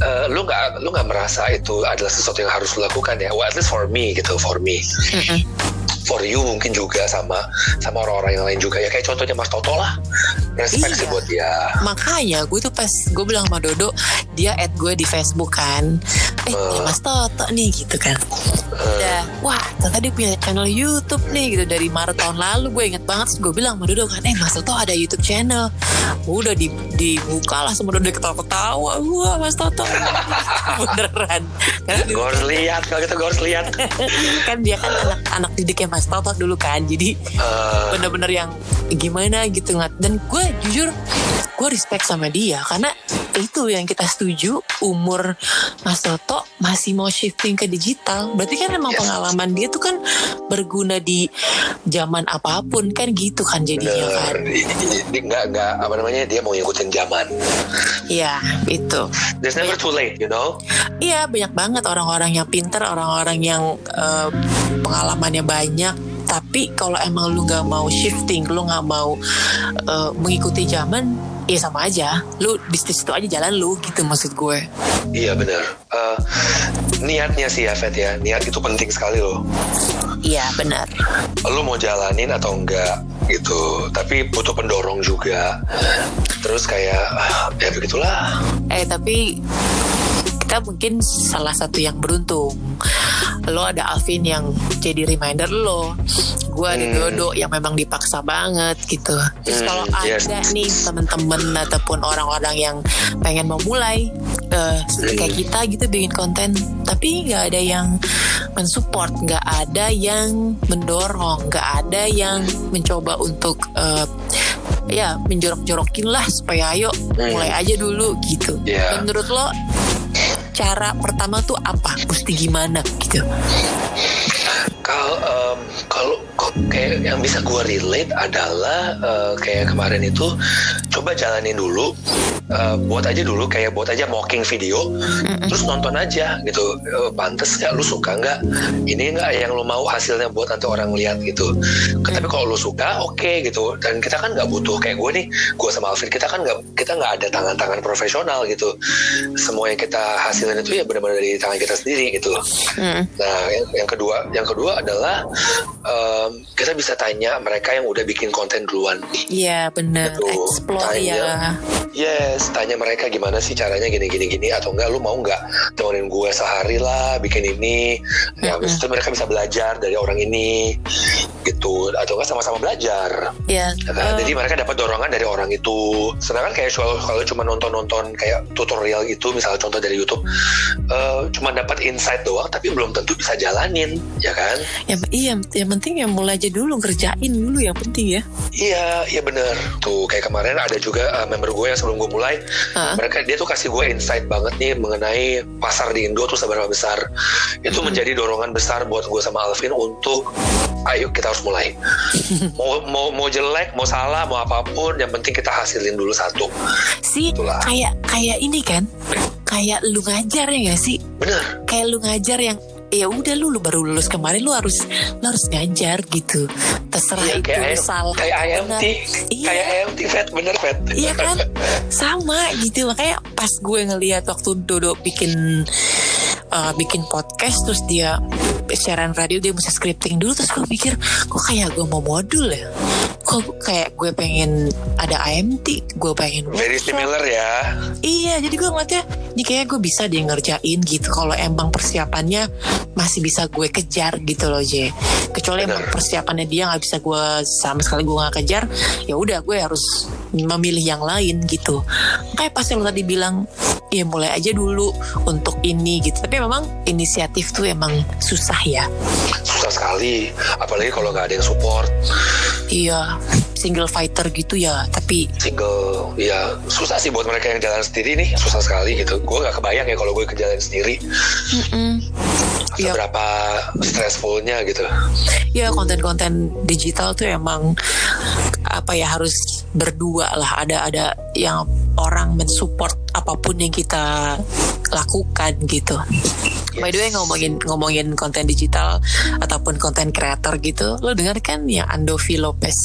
eh, lu nggak lu nggak merasa itu adalah sesuatu yang harus lu lakukan ya. Well, at least for me gitu, for me. Mm-mm. For you mungkin juga sama sama orang-orang yang lain juga. Ya kayak contohnya Mas Toto lah. Respect sih Iya. buat dia. Makanya gue tuh pas gue bilang sama Dodo Dia add gue di Facebook kan. Eh Eh. ya Mas Toto nih gitu kan. Udah Wah ternyata dia punya channel Youtube nih gitu. Dari Maret tahun lalu gue inget banget gue bilang sama Dodo kan Eh Mas Toto ada Youtube channel. Udah di, dibuka lah sama Dodo ketawa-ketawa. Wah Mas Toto. Beneran. Karena gue harus lihat kalau gitu gue harus lihat. Kan dia kan anak, anak didiknya Mas Toto dulu kan. Jadi Eh, bener-bener yang gimana gitu. Nggak dan gue jujur gue respect sama dia. Karena itu yang kita setuju umur Mas Toto masih mau shifting ke digital. Berarti kan emang Yes. pengalaman dia tuh kan berguna di zaman apa pun kan gitu kan jadinya kan? Bener di- nggak nggak apa namanya dia mau ngikutin zaman. Iya itu. There's never too late you know? Iya banyak banget orang-orang yang pinter, orang-orang yang eh, pengalamannya banyak. Tapi kalau emang lu nggak mau shifting, lu nggak mau eh, mengikuti zaman, ya sama aja. Lu di situ aja jalan lu gitu maksud gue. iya bener Eh, niatnya sih ya Fet ya niat itu penting sekali loh Iya benar. lu mau jalanin atau enggak gitu tapi butuh pendorong juga terus kayak ya begitulah Eh tapi kita mungkin salah satu yang beruntung. Lo ada Alvin yang jadi reminder lo. Gue ada Hmm. Dodo yang memang dipaksa banget gitu. Terus Hmm, kalau yes. ada nih temen-temen ataupun orang-orang yang pengen memulai eh, kayak kita gitu bikin konten, tapi nggak ada yang mensupport, nggak ada yang mendorong, nggak ada yang mencoba untuk eh, ya menjorok-jorokin lah supaya ayo Hmm. mulai aja dulu gitu. Iya. Menurut lo cara pertama tuh apa? Mesti gimana gitu? Kalau em, kalau kayak yang bisa gue relate adalah eh, kayak kemarin itu coba jalanin dulu eh, buat aja dulu kayak buat aja mocking video terus nonton aja gitu. Eh, pantes nggak? Lu suka nggak? Ini nggak yang lu mau hasilnya buat nanti orang lihat gitu. Ke- tapi kalau lu suka oke gitu. Dan kita kan nggak butuh kayak gue nih gue sama Alvin kita kan nggak kita nggak ada tangan-tangan profesional gitu. Semua yang kita hasilin itu ya benar-benar dari tangan kita sendiri gitu. Hmm. Nah, yang, yang kedua, yang kedua adalah em, kita bisa tanya mereka yang udah bikin konten duluan. Iya bener. Betul. Explore Tanya. ya. Yes, tanya mereka gimana sih caranya gini gini atau enggak lu mau nggak temenin gue sehari lah bikin ini. Ya, habis itu mereka bisa belajar dari orang ini gitu atau enggak sama-sama belajar. Ya. Ya kan? eh, Jadi mereka dapat dorongan dari orang itu. Sedangkan kayak kalau kalau cuma nonton-nonton kayak tutorial gitu, misalnya contoh dari YouTube, eh, cuma dapat insight doang, tapi belum tentu bisa jalanin, ya kan? Ya, iya, yang penting ya mulai aja dulu kerjain dulu yang penting ya. Iya, iya bener. Tuh kayak kemarin ada juga uh, member gue yang sebelum gue mulai, Hah? mereka dia tuh kasih gue insight banget nih mengenai pasar di Indo tuh seberapa besar. Itu menjadi dorongan besar buat gue sama Alvin untuk ayo kita harus mulai. mau mau mau jelek, mau salah, mau apa pun, yang penting kita hasilin dulu satu. sih kayak kayak ini kan kayak lu ngajar ya gak sih Bener. kayak lu ngajar yang ya udah lu, lu baru lulus kemarin lu harus lu harus ngajar gitu. Terserah Iya, itu kayak salah kayak tea, Iya. kayak tea, Fat, bener Fat. Iya kan? Sama gitu. Makanya pas gue ngeliat waktu Dodo bikin uh, bikin podcast terus dia siaran radio dia bisa scripting dulu terus gue pikir kok kayak gue mau modul ya kok kayak gue pengen ada AMT gue pengen Very workshop. similar ya. Iya, jadi gue ngeliatnya ini kayak gue bisa dia ngerjain gitu. Kalau emang persiapannya masih bisa gue kejar gitu loh, J. Kecuali Benar. emang persiapannya dia nggak bisa gue sama sekali gue nggak kejar, ya udah gue harus memilih yang lain gitu. Kayak pas lo tadi bilang, ya mulai aja dulu untuk ini gitu. Tapi memang inisiatif tuh emang susah ya. Susah sekali. Apalagi kalau nggak ada yang support. Iya, single fighter gitu ya. Tapi single ya susah sih buat mereka yang jalan sendiri nih susah sekali gitu gue nggak kebayang ya kalau gue ke jalan sendiri mm, Iya. seberapa stressfulnya gitu ya konten-konten digital tuh emang apa ya harus berdua lah ada ada yang orang mensupport apa pun yang kita lakukan gitu. By the way ngomongin ngomongin konten digital ataupun konten kreator gitu, lo dengar kan yang Andovi Lopez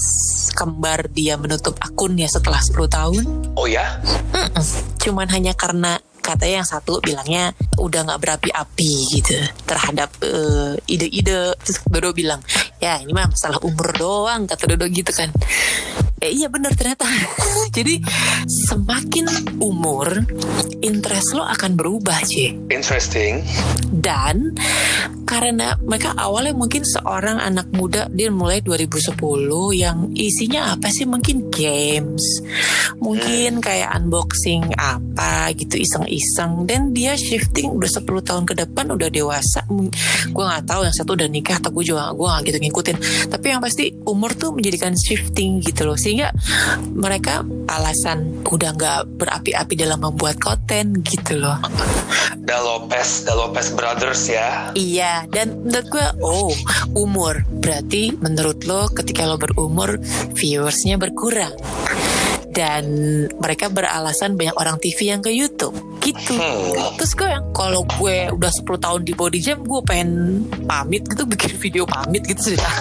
kembar dia menutup akunnya setelah 10 tahun? oh ya Mm-mm. Cuman hanya karena katanya yang satu bilangnya udah nggak berapi-api gitu terhadap eh, ide-ide terus Dodo bilang ya ini mah masalah umur doang kata Dodo gitu kan Eh, iya bener ternyata. Jadi semakin umur, interest lo akan berubah, sih. Interesting. Dan karena mereka awalnya mungkin seorang anak muda dia mulai 2010 yang isinya apa sih? Mungkin games. Mungkin kayak unboxing apa gitu iseng-iseng. Dan dia shifting udah 10 tahun ke depan udah dewasa. Gue nggak tahu yang satu udah nikah atau gue juga gue gak gitu ngikutin. Tapi yang pasti umur tuh menjadikan shifting gitu loh sehingga mereka alasan udah nggak berapi-api dalam membuat konten gitu loh The Lopez, The Lopez Brothers ya. Iya, dan menurut gue, oh, umur. Berarti menurut lo ketika lo berumur, viewersnya berkurang. Dan mereka beralasan banyak orang TV yang ke YouTube gitu. Hmm. Terus gue yang kalau gue udah 10 tahun di body jam, gue pengen pamit gitu, bikin video pamit gitu sudah.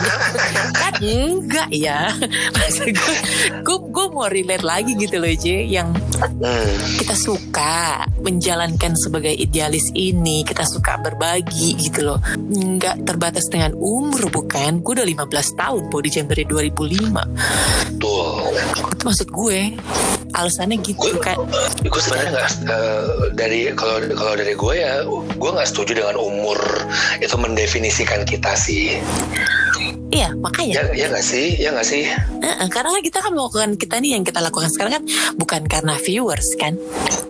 kan enggak ya. Maksud gue, gue, gue mau relate lagi gitu loh J, yang Hmm. kita suka menjalankan sebagai idealis ini kita suka berbagi gitu loh nggak terbatas dengan umur bukan gue udah 15 tahun body jam dari 2005 Betul. itu maksud gue alasannya gitu Gue, kan gue sebenarnya nggak eh, dari kalau kalau dari gue ya, gue nggak setuju dengan umur itu mendefinisikan kita sih. Iya makanya Ya, ya nggak sih, ya nggak sih. Heeh, karena kita kan melakukan kita nih yang kita lakukan sekarang kan bukan karena viewers kan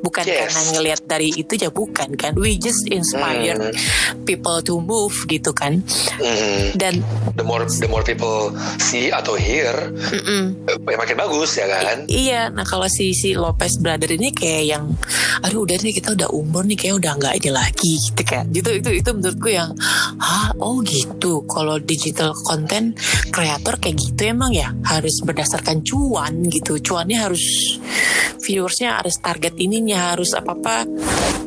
bukan Yes. karena ngelihat dari itu ya bukan kan we just inspire Hmm. people to move gitu kan Hmm. dan The more the more people see atau hear, mm-mm, eh, makin bagus ya kan. Iya, nah kalau si si Lopez brother ini kayak yang, aduh udah nih kita udah umur nih kayak udah nggak ini lagi gitu kan. Gitu itu itu menurutku yang, ah oh gitu. Kalau digital content kreator kayak gitu emang ya harus berdasarkan cuan gitu. Cuannya harus viewersnya harus target ininya harus apa apa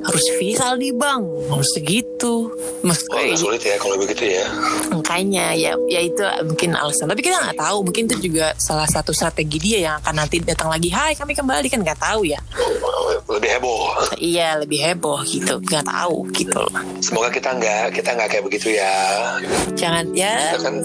harus viral nih bang harus segitu. Maksud Oh, sulit ya kalau begitu ya. Makanya. Ya ya itu mungkin alasan. Tapi kita nggak tahu mungkin itu juga salah satu strategi dia yang akan nanti datang lagi. Hai kami kembali. Kan nggak tahu ya. Lebih heboh. iya lebih heboh gitu. Nggak tahu gitu loh. Semoga kita nggak kita nggak kayak begitu ya. jangan ya. Kita kan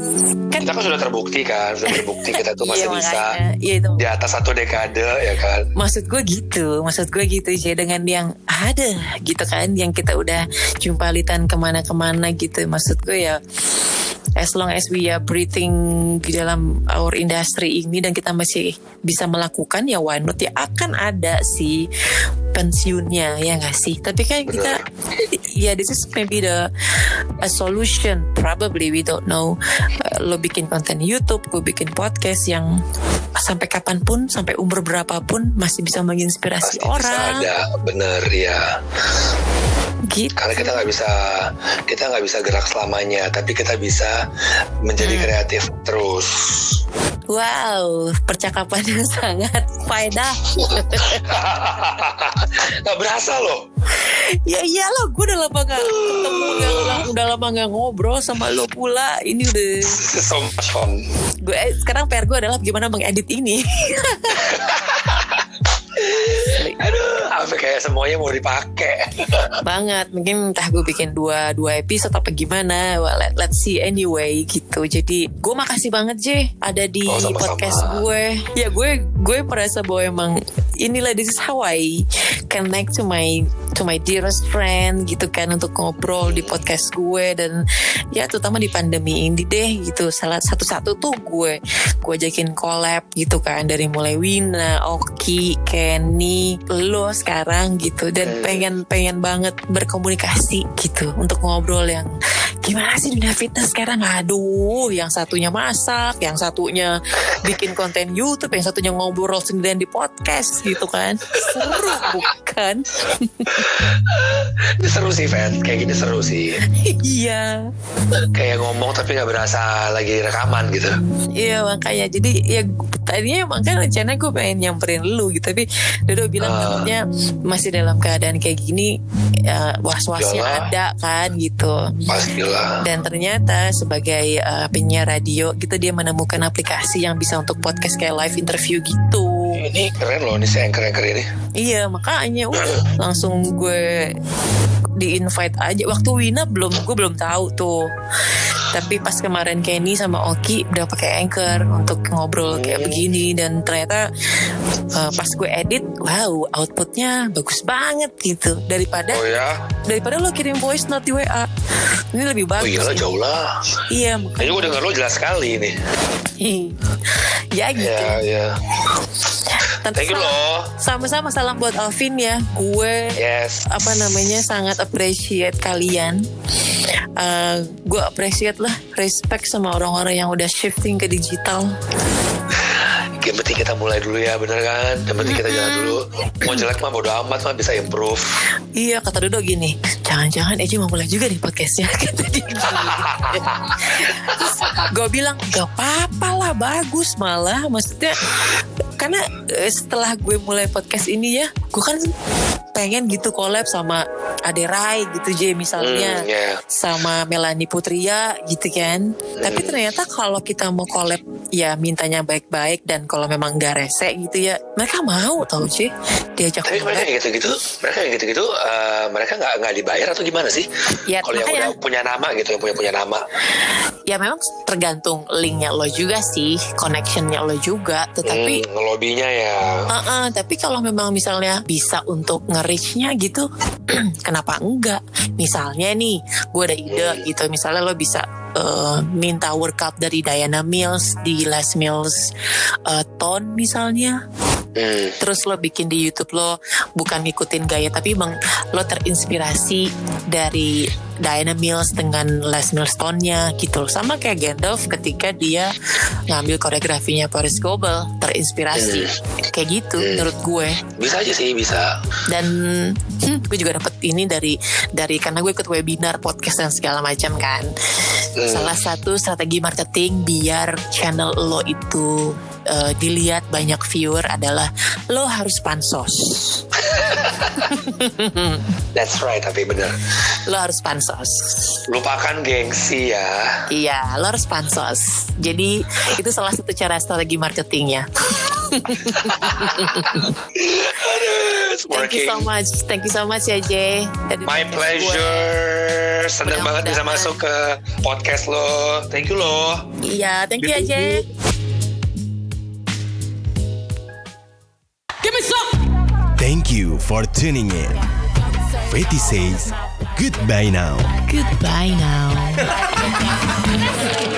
kan kita kan sudah terbukti kan, sudah terbukti kita tuh masih iya, bisa iya itu. di atas satu dekade ya kan. maksud gue gitu. Maksud gue gitu sih dengan yang ada gitu kan. Yang kita udah jumpa litan ke mana-kemana gitu. Maksud gue ya as long as we are breathing di dalam our industry ini dan kita masih bisa melakukan ya why not? Ya akan ada sih pensiunnya ya nggak sih? Tapi kan kita ya this is maybe the a solution. Probably we don't know. Uh, lo bikin konten YouTube gue bikin podcast yang sampai kapan pun sampai umur berapapun masih bisa menginspirasi Pasti bisa orang. ada, bener ya. Gitu Karena kita nggak bisa kita nggak bisa gerak selamanya, tapi kita bisa menjadi kreatif terus. wow percakapan yang sangat faedah Nggak berasa loh. ya iyalah gue udah lama gak ketemu lama- udah lama gak ngobrol sama lo pula ini udah So much fun. gue eh, sekarang PR gue adalah gimana mengedit ini Aduh, sampai kayak semuanya mau dipakai. banget mungkin entah gue bikin dua dua episode apa gimana. Well, let, let's see anyway gitu. Jadi gue makasih banget J ada di Oh, sama-sama. podcast gue ya gue gue merasa bahwa emang inilah this is how I connect to my to my dearest friend gitu kan untuk ngobrol di podcast gue dan ya terutama di pandemi ini deh gitu. Salah satu-satu tuh gue gue ajakin collab gitu kan dari mulai Wina, Oki, Kenny, lo sekarang gitu. Dan pengen pengen banget berkomunikasi gitu. Untuk ngobrol yang gimana sih dunia fitness sekarang aduh yang satunya masak yang satunya bikin konten YouTube yang satunya ngobrol sendirian di podcast gitu kan seru bukan Ini seru sih, Fan. Kayak gini seru sih. iya Kayak ngomong tapi nggak berasa lagi rekaman gitu. Iya makanya jadi ya tadinya emang kan rencana gue pengen nyamperin lu gitu tapi Dodo bilang takutnya masih dalam keadaan kayak gini ya, was-wasnya ada kan gitu Pastilah. Dan ternyata sebagai uh, penyiar radio gitu dia menemukan aplikasi yang bisa untuk podcast kayak live interview gitu Ini keren loh, ini si anchor-anchor ini. iya makanya udah langsung gue di invite aja waktu Wina belum gue belum tahu tuh Tapi pas kemarin Kenny sama Oki udah pakai Anchor untuk ngobrol kayak Hmm. begini dan ternyata uh, pas gue edit, wow outputnya bagus banget gitu daripada Oh ya? daripada lo kirim voice note di WA. Ini lebih Oh bagus. iyalah jauh lah. Iya, Kayaknya gue denger lo jelas sekali nih. ya gitu. Ya, ya. Tante Thank you salam- loh. Sama-sama salam buat Alvin ya. Gue Yes. apa namanya sangat appreciate kalian. Uh, gue appreciate lah, respect sama orang-orang yang udah shifting ke digital. Yang penting kita mulai dulu ya, bener kan? Yang penting kita jalan dulu. Mau jelek mah bodo amat mah bisa improve. Iya kata Dodo gini, jangan-jangan Eji mau mulai juga nih podcastnya. Kata dia. Terus gue bilang gak apa-apa lah, bagus malah. Maksudnya karena eh, setelah gue mulai podcast ini ya, gue kan pengen gitu collab sama Ade Rai gitu J misalnya. Hmm, ya. sama Melanie Putria gitu kan. Tapi ternyata kalau kita mau collab ya mintanya baik-baik dan kalau memang gak rese gitu ya mereka mau tau sih diajak Tapi mereka yang gitu-gitu, mereka yang gitu-gitu, eh, mereka nggak nggak dibayar atau gimana sih? Ya, Kalau yang udah punya nama gitu, yang punya punya nama. Ya memang tergantung linknya lo juga sih, connectionnya lo juga. Tetapi Hmm, ngelobinya ya. Uh-uh, tapi kalau memang misalnya bisa untuk nge-reach-nya gitu, kenapa enggak? Misalnya nih, gue ada ide gitu. Misalnya lo bisa uh, minta workout dari Diana Mills di Les Mills uh, Tone misalnya. Hmm. Terus lo bikin di YouTube lo bukan ngikutin gaya tapi emang lo terinspirasi dari Diana Mills dengan Les Mills tone-nya gitu. Sama kayak Gandalf ketika dia ngambil koreografinya Paris Goebel terinspirasi. Kayak gitu menurut gue. Bisa aja sih, bisa. Dan hmm, gue juga dapet ini dari dari karena gue ikut webinar podcast dan segala macam kan. Salah satu strategi marketing biar channel lo itu eh, dilihat banyak viewer adalah lo harus pansos. That's right, tapi bener. Lo harus pansos. Lupakan gengsi ya. Iya, lo harus pansos. Jadi itu salah satu cara strategi marketingnya. Thank you so much, thank you so much ya Jay. Dari My gue. pleasure. Seneng banget bisa masuk ke podcast lo. Thank you lo. Iya, thank you ya Jay. Give me some. Thank you for tuning in. Fetty says Goodbye Now. Goodbye Now.